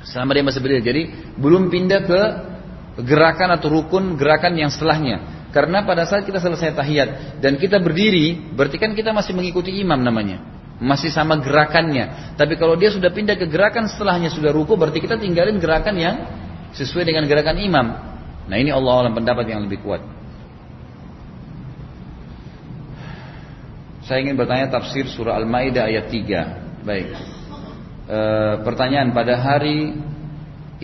Selama dia masih berdiri. Jadi belum pindah ke gerakan atau rukun gerakan yang setelahnya. Karena pada saat kita selesai tahiyat dan kita berdiri, berarti kan kita masih mengikuti imam namanya masih sama gerakannya. Tapi kalau dia sudah pindah ke gerakan setelahnya sudah ruku, berarti kita tinggalin gerakan yang sesuai dengan gerakan imam. Nah ini Allah alam pendapat yang lebih kuat. Saya ingin bertanya tafsir surah Al-Maidah ayat 3. Baik. E, pertanyaan pada hari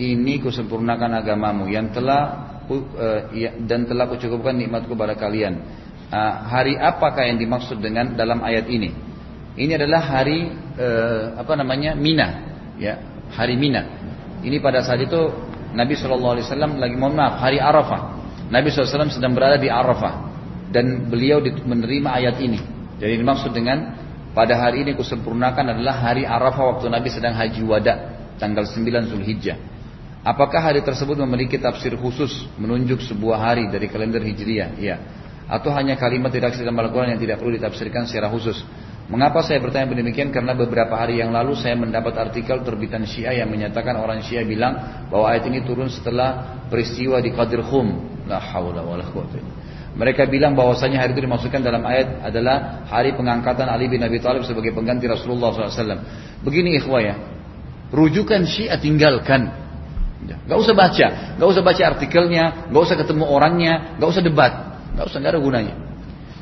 ini kusempurnakan agamamu yang telah e, dan telah kucukupkan nikmatku pada kalian. E, hari apakah yang dimaksud dengan dalam ayat ini? Ini adalah hari eh, apa namanya Mina, ya hari Mina. Ini pada saat itu Nabi Wasallam lagi mohon maaf hari Arafah. Nabi SAW sedang berada di Arafah dan beliau menerima ayat ini. Jadi dimaksud dengan pada hari ini kusempurnakan adalah hari Arafah waktu Nabi sedang haji wada tanggal 9 Zulhijjah. Apakah hari tersebut memiliki tafsir khusus menunjuk sebuah hari dari kalender Hijriah? Iya. Atau hanya kalimat tidak dalam Al-Quran yang tidak perlu ditafsirkan secara khusus? Mengapa saya bertanya demikian? Karena beberapa hari yang lalu saya mendapat artikel terbitan Syiah yang menyatakan orang Syiah bilang bahwa ayat ini turun setelah peristiwa di Qadir Khum. La haula wala quwwata Mereka bilang bahwasanya hari itu dimaksudkan dalam ayat adalah hari pengangkatan Ali bin Abi Thalib sebagai pengganti Rasulullah SAW. Begini ikhwah ya, rujukan Syiah tinggalkan. Gak usah baca, gak usah baca artikelnya, gak usah ketemu orangnya, gak usah debat, gak usah gak ada gunanya.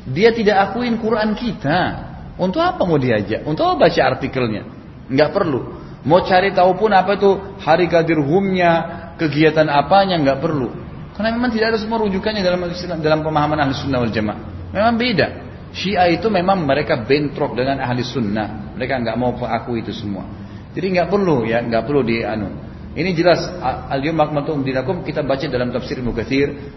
Dia tidak akuin Quran kita. Untuk apa mau diajak? Untuk apa baca artikelnya? Nggak perlu. Mau cari tahu pun apa itu hari kadir humnya, kegiatan apanya nggak perlu. Karena memang tidak ada semua rujukannya dalam dalam pemahaman ahli sunnah wal jamaah. Memang beda. Syiah itu memang mereka bentrok dengan ahli sunnah. Mereka nggak mau aku itu semua. Jadi nggak perlu ya, nggak perlu di anu. Ini jelas akmaltu dinakum kita baca dalam tafsir Ibnu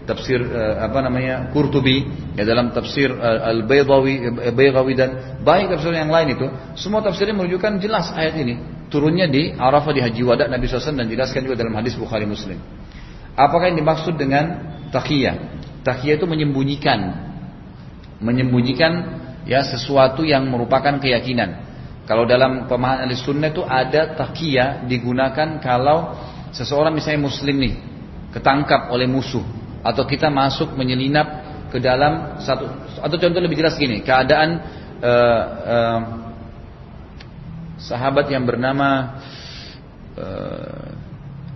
tafsir uh, apa namanya Qurtubi, ya dalam tafsir uh, Al-Baydawi Baydawi dan baik tafsir yang lain itu, semua tafsirnya menunjukkan jelas ayat ini. Turunnya di Arafah di Haji Wada Nabi SAW dan jelaskan juga dalam hadis Bukhari Muslim. Apakah yang dimaksud dengan takiyah? Takiyah itu menyembunyikan menyembunyikan ya sesuatu yang merupakan keyakinan. Kalau dalam pemahaman ahli sunnah itu ada takiyah digunakan kalau seseorang misalnya muslim nih ketangkap oleh musuh atau kita masuk menyelinap ke dalam satu atau contoh lebih jelas gini keadaan uh, uh, sahabat yang bernama uh,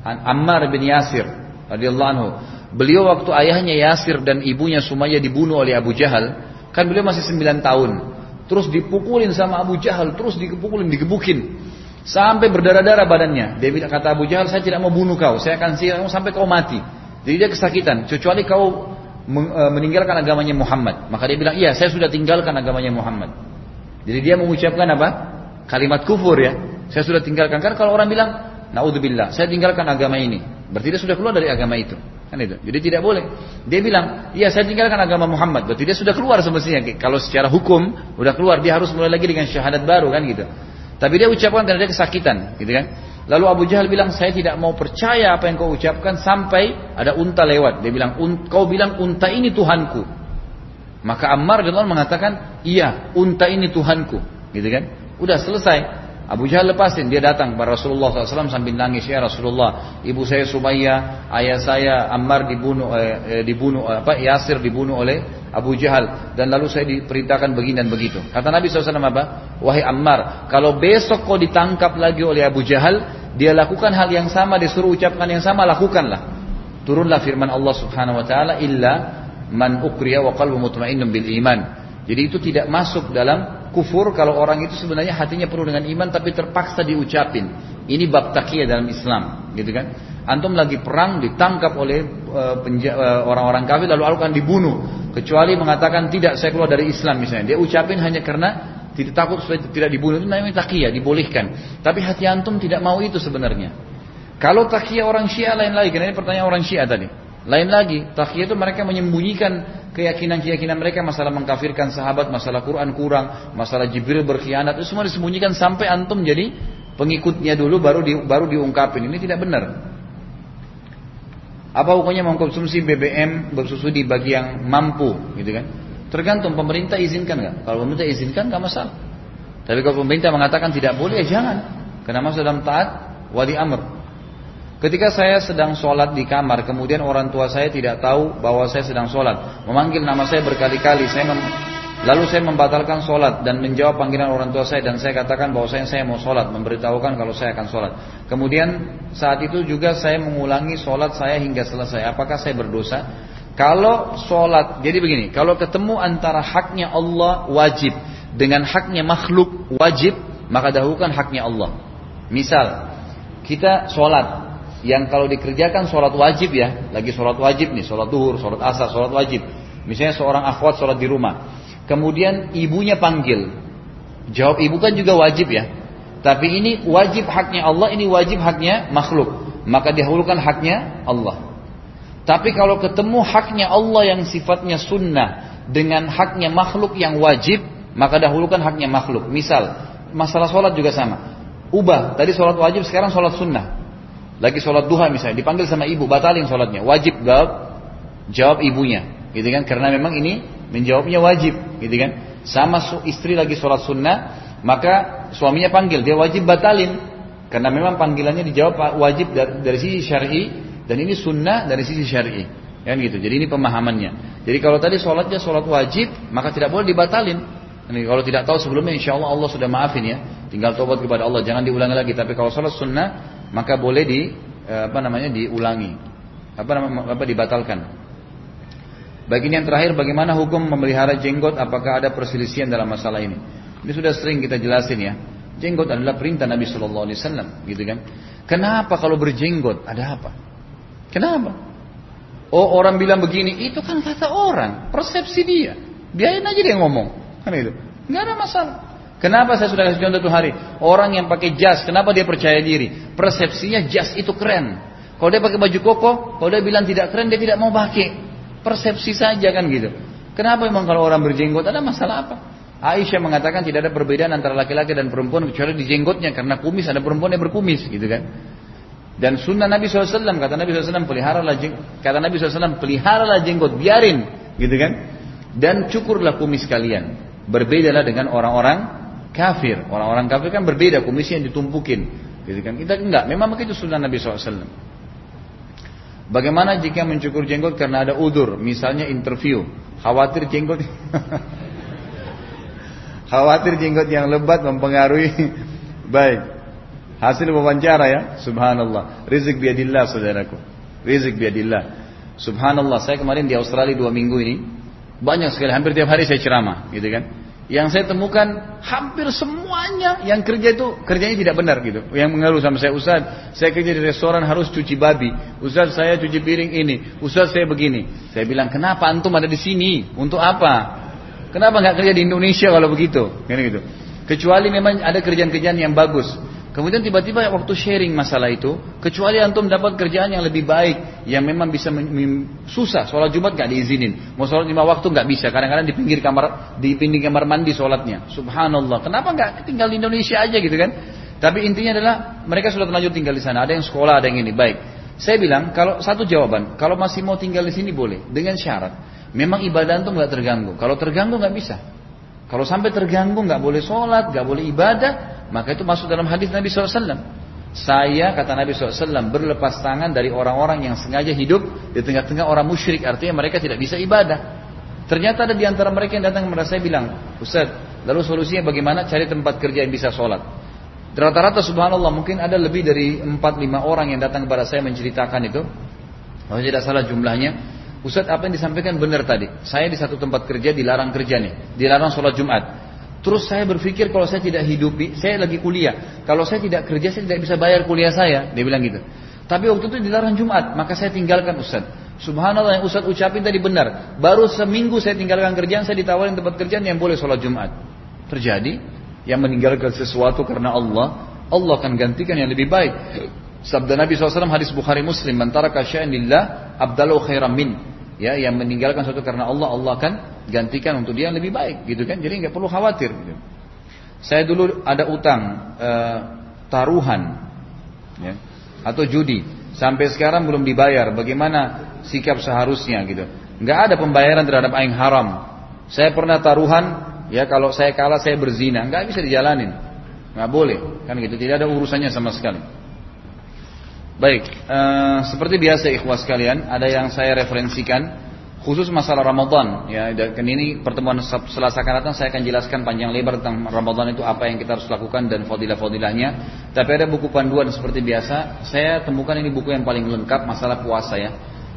Ammar bin Yasir radhiyallahu anhu Beliau waktu ayahnya Yasir dan ibunya Sumayyah dibunuh oleh Abu Jahal, kan beliau masih 9 tahun. Terus dipukulin sama Abu Jahal, terus dipukulin, digebukin. Sampai berdarah-darah badannya. Dia bilang kata Abu Jahal, saya tidak mau bunuh kau, saya akan siram sampai kau mati. Jadi dia kesakitan, kecuali kau e, meninggalkan agamanya Muhammad. Maka dia bilang, iya saya sudah tinggalkan agamanya Muhammad. Jadi dia mengucapkan apa? Kalimat kufur ya. Saya sudah tinggalkan. Karena kalau orang bilang, naudzubillah, saya tinggalkan agama ini. Berarti dia sudah keluar dari agama itu. Kan itu. Jadi tidak boleh. Dia bilang, iya saya tinggalkan agama Muhammad. Berarti dia sudah keluar semestinya. Kalau secara hukum, udah keluar. Dia harus mulai lagi dengan syahadat baru kan gitu. Tapi dia ucapkan karena dia kesakitan, gitu kan? Lalu Abu Jahal bilang, saya tidak mau percaya apa yang kau ucapkan sampai ada unta lewat. Dia bilang, kau bilang unta ini Tuhanku. Maka Ammar dan mengatakan, iya, unta ini Tuhanku, gitu kan? Udah selesai. Abu Jahal lepasin, dia datang kepada Rasulullah SAW sambil nangis, ya Rasulullah, ibu saya Sumayyah, ayah saya Ammar dibunuh, eh, eh dibunuh, apa Yasir dibunuh oleh Abu Jahal, dan lalu saya diperintahkan begini dan begitu. Kata Nabi SAW apa? Wahai Ammar, kalau besok kau ditangkap lagi oleh Abu Jahal, dia lakukan hal yang sama, disuruh ucapkan yang sama, lakukanlah. Turunlah firman Allah Subhanahu Wa Taala, illa man ukriya wa qalbu mutmainnun bil iman. Jadi itu tidak masuk dalam kufur kalau orang itu sebenarnya hatinya penuh dengan iman tapi terpaksa diucapin. Ini bab takiyah dalam Islam, gitu kan? Antum lagi perang ditangkap oleh uh, orang-orang kafir lalu akan dibunuh kecuali mengatakan tidak saya keluar dari Islam misalnya. Dia ucapin hanya karena tidak takut supaya tidak dibunuh itu namanya takiyah, dibolehkan. Tapi hati antum tidak mau itu sebenarnya. Kalau takiyah orang Syiah lain lagi, karena ini pertanyaan orang Syiah tadi. Lain lagi, takiyah itu mereka menyembunyikan keyakinan-keyakinan mereka masalah mengkafirkan sahabat, masalah Quran kurang, masalah Jibril berkhianat, itu semua disembunyikan sampai antum jadi pengikutnya dulu baru di, baru diungkapin. Ini tidak benar. Apa hukumnya mengkonsumsi BBM bersusu di bagi yang mampu, gitu kan? Tergantung pemerintah izinkan nggak? Kalau pemerintah izinkan nggak masalah. Tapi kalau pemerintah mengatakan tidak boleh, ya jangan. Karena masuk dalam taat wali amr. Ketika saya sedang sholat di kamar, kemudian orang tua saya tidak tahu bahwa saya sedang sholat. Memanggil nama saya berkali-kali. Saya Lalu saya membatalkan sholat dan menjawab panggilan orang tua saya dan saya katakan bahwa saya, saya mau sholat, memberitahukan kalau saya akan sholat. Kemudian saat itu juga saya mengulangi sholat saya hingga selesai. Apakah saya berdosa? Kalau sholat, jadi begini, kalau ketemu antara haknya Allah wajib dengan haknya makhluk wajib, maka dahulukan haknya Allah. Misal, kita sholat, yang kalau dikerjakan sholat wajib ya, lagi sholat wajib nih, sholat duhur, sholat asar, sholat wajib. Misalnya seorang akhwat sholat di rumah, kemudian ibunya panggil, jawab ibu kan juga wajib ya. Tapi ini wajib haknya Allah, ini wajib haknya makhluk. Maka dihulukan haknya Allah. Tapi kalau ketemu haknya Allah yang sifatnya sunnah dengan haknya makhluk yang wajib, maka dahulukan haknya makhluk. Misal, masalah sholat juga sama. Ubah, tadi sholat wajib, sekarang sholat sunnah. Lagi sholat duha misalnya, dipanggil sama ibu, batalin sholatnya. Wajib jawab, jawab ibunya. Gitu kan? Karena memang ini menjawabnya wajib. Gitu kan? Sama istri lagi sholat sunnah, maka suaminya panggil, dia wajib batalin. Karena memang panggilannya dijawab wajib dari, dari sisi syar'i dan ini sunnah dari sisi syar'i. Kan gitu. Jadi ini pemahamannya. Jadi kalau tadi sholatnya sholat wajib, maka tidak boleh dibatalin. Ini kalau tidak tahu sebelumnya, insya Allah Allah sudah maafin ya. Tinggal tobat kepada Allah, jangan diulangi lagi. Tapi kalau sholat sunnah, maka boleh di eh, apa namanya diulangi. Apa nama apa dibatalkan. Bagi yang terakhir bagaimana hukum memelihara jenggot? Apakah ada perselisihan dalam masalah ini? Ini sudah sering kita jelasin ya. Jenggot adalah perintah Nabi Shallallahu Alaihi Wasallam gitu kan? Kenapa kalau berjenggot ada apa? Kenapa? Oh orang bilang begini itu kan kata orang persepsi dia. Biarin aja dia ngomong. Kan itu nggak ada masalah Kenapa saya sudah kasih contoh tuh hari? Orang yang pakai jas, kenapa dia percaya diri? Persepsinya jas itu keren. Kalau dia pakai baju koko, kalau dia bilang tidak keren, dia tidak mau pakai. Persepsi saja kan gitu. Kenapa memang kalau orang berjenggot ada masalah apa? Aisyah mengatakan tidak ada perbedaan antara laki-laki dan perempuan kecuali di jenggotnya karena kumis ada perempuan yang berkumis gitu kan. Dan sunnah Nabi SAW kata Nabi SAW peliharalah jenggot, kata Nabi SAW peliharalah jenggot biarin gitu kan. Dan cukurlah kumis kalian. Berbedalah dengan orang-orang kafir. Orang-orang kafir kan berbeda kumisnya ditumpukin. Gitu kan? Kita enggak. Memang begitu sunnah Nabi SAW. Bagaimana jika mencukur jenggot karena ada udur, misalnya interview, khawatir jenggot, (laughs) khawatir jenggot yang lebat mempengaruhi (laughs) baik hasil wawancara ya, subhanallah, rizik biadillah saudaraku, rizik biadillah. Subhanallah, saya kemarin di Australia dua minggu ini, banyak sekali, hampir tiap hari saya ceramah, gitu kan. Yang saya temukan hampir semuanya yang kerja itu kerjanya tidak benar gitu. Yang mengeluh sama saya, Ustaz, saya kerja di restoran harus cuci babi. Ustaz, saya cuci piring ini. Ustaz, saya begini. Saya bilang, kenapa antum ada di sini? Untuk apa? Kenapa nggak kerja di Indonesia kalau begitu? Kan gitu. Kecuali memang ada kerjaan-kerjaan yang bagus. Kemudian tiba-tiba waktu sharing masalah itu, kecuali antum dapat kerjaan yang lebih baik, yang memang bisa susah, sholat Jumat nggak diizinin, mau sholat lima waktu nggak bisa, kadang-kadang di pinggir kamar, di pinggir kamar mandi sholatnya. Subhanallah, kenapa nggak tinggal di Indonesia aja gitu kan? Tapi intinya adalah mereka sudah terlanjur tinggal di sana, ada yang sekolah, ada yang ini. Baik, saya bilang kalau satu jawaban, kalau masih mau tinggal di sini boleh, dengan syarat, memang ibadah antum nggak terganggu. Kalau terganggu nggak bisa. Kalau sampai terganggu nggak boleh sholat, nggak boleh ibadah, maka itu masuk dalam hadis Nabi SAW. Saya kata Nabi SAW berlepas tangan dari orang-orang yang sengaja hidup di tengah-tengah orang musyrik. Artinya mereka tidak bisa ibadah. Ternyata ada di antara mereka yang datang kepada saya bilang, Ustaz, lalu solusinya bagaimana cari tempat kerja yang bisa sholat? Rata-rata subhanallah mungkin ada lebih dari 4-5 orang yang datang kepada saya menceritakan itu. Kalau tidak salah jumlahnya. Ustaz apa yang disampaikan benar tadi. Saya di satu tempat kerja dilarang kerja nih. Dilarang sholat Jumat. Terus saya berpikir kalau saya tidak hidupi, saya lagi kuliah. Kalau saya tidak kerja, saya tidak bisa bayar kuliah saya. Dia bilang gitu. Tapi waktu itu dilarang Jumat, maka saya tinggalkan Ustaz. Subhanallah yang Ustaz ucapin tadi benar. Baru seminggu saya tinggalkan kerjaan, saya ditawarin tempat kerjaan yang boleh sholat Jumat. Terjadi, yang meninggalkan sesuatu karena Allah, Allah akan gantikan yang lebih baik. Sabda Nabi SAW hadis Bukhari Muslim, "Man kasya'in lillah abdalu khairan min." Ya, yang meninggalkan sesuatu karena Allah, Allah akan gantikan untuk dia yang lebih baik gitu kan? Jadi nggak perlu khawatir gitu. saya dulu ada utang e, taruhan ya, atau judi. Sampai sekarang belum dibayar. Bagaimana sikap seharusnya gitu? Nggak ada pembayaran terhadap aing haram. Saya pernah taruhan ya kalau saya kalah saya berzina. Nggak bisa dijalanin. Nggak boleh. Kan gitu tidak ada urusannya sama sekali baik e, seperti biasa ikhwas kalian ada yang saya referensikan khusus masalah Ramadan ya dan ini pertemuan Selasa akan datang saya akan jelaskan panjang lebar tentang Ramadan itu apa yang kita harus lakukan dan fadilah-fadilahnya tapi ada buku panduan seperti biasa saya temukan ini buku yang paling lengkap masalah puasa ya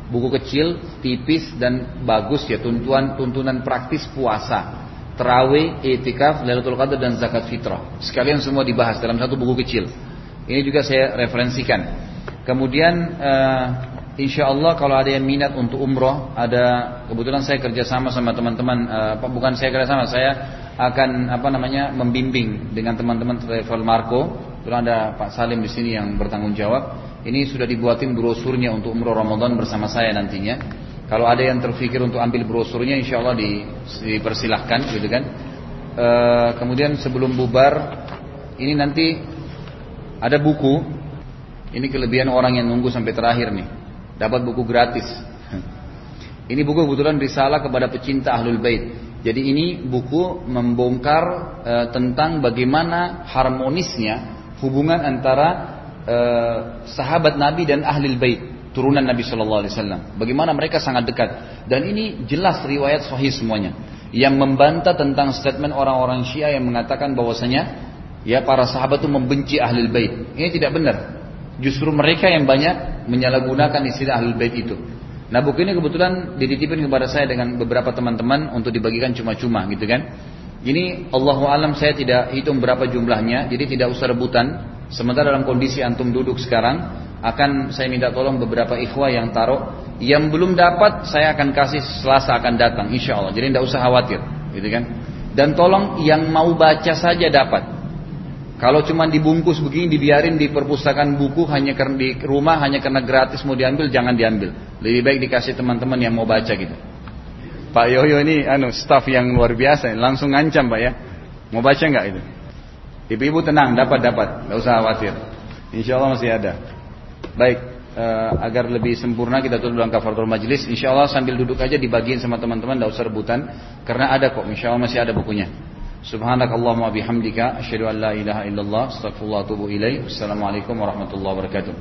buku kecil tipis dan bagus ya tuntunan tuntunan praktis puasa terawih, etikaf, Lailatul Qadar dan zakat fitrah. Sekalian semua dibahas dalam satu buku kecil. Ini juga saya referensikan. Kemudian uh, Insya Allah kalau ada yang minat untuk umroh, ada kebetulan saya kerjasama sama teman-teman, uh, bukan saya kerjasama, saya akan apa namanya membimbing dengan teman-teman travel Marco. Terus ada Pak Salim di sini yang bertanggung jawab. Ini sudah dibuatin brosurnya untuk umroh Ramadan bersama saya nantinya. Kalau ada yang terpikir untuk ambil brosurnya, insya Allah di, dipersilahkan, gitu kan. E, kemudian sebelum bubar, ini nanti ada buku. Ini kelebihan orang yang nunggu sampai terakhir nih dapat buku gratis. (laughs) Ini buku kebetulan risalah kepada pecinta Ahlul Bait. Jadi ini buku membongkar e, tentang bagaimana harmonisnya hubungan antara e, sahabat Nabi dan Ahlul Bait, turunan Nabi Shallallahu Alaihi Wasallam. Bagaimana mereka sangat dekat. Dan ini jelas riwayat sahih semuanya. Yang membantah tentang statement orang-orang Syiah yang mengatakan bahwasanya ya para sahabat itu membenci Ahlul Bait. Ini tidak benar. Justru mereka yang banyak menyalahgunakan istilah ahlul bait itu. Nah buku ini kebetulan dititipin kepada saya dengan beberapa teman-teman untuk dibagikan cuma-cuma gitu kan. Ini Allahu alam saya tidak hitung berapa jumlahnya, jadi tidak usah rebutan. Sementara dalam kondisi antum duduk sekarang, akan saya minta tolong beberapa ikhwah yang taruh. Yang belum dapat saya akan kasih selasa akan datang, insya Allah. Jadi tidak usah khawatir, gitu kan. Dan tolong yang mau baca saja dapat. Kalau cuma dibungkus begini dibiarin di perpustakaan buku hanya karena di rumah hanya karena gratis mau diambil jangan diambil. Lebih baik dikasih teman-teman yang mau baca gitu. Pak Yoyo ini anu staff yang luar biasa langsung ngancam Pak ya. Mau baca nggak itu? Ibu-ibu tenang dapat dapat nggak usah khawatir. Insya Allah masih ada. Baik uh, agar lebih sempurna kita tutup dalam kafaratul majlis. Insya Allah sambil duduk aja dibagiin sama teman-teman tidak usah rebutan karena ada kok. Insya Allah masih ada bukunya. Subhanakallahumma bihamdika asyhadu an la ilaha illallah astaghfirullah wa atubu. Wassalamualaikum warahmatullahi wabarakatuh.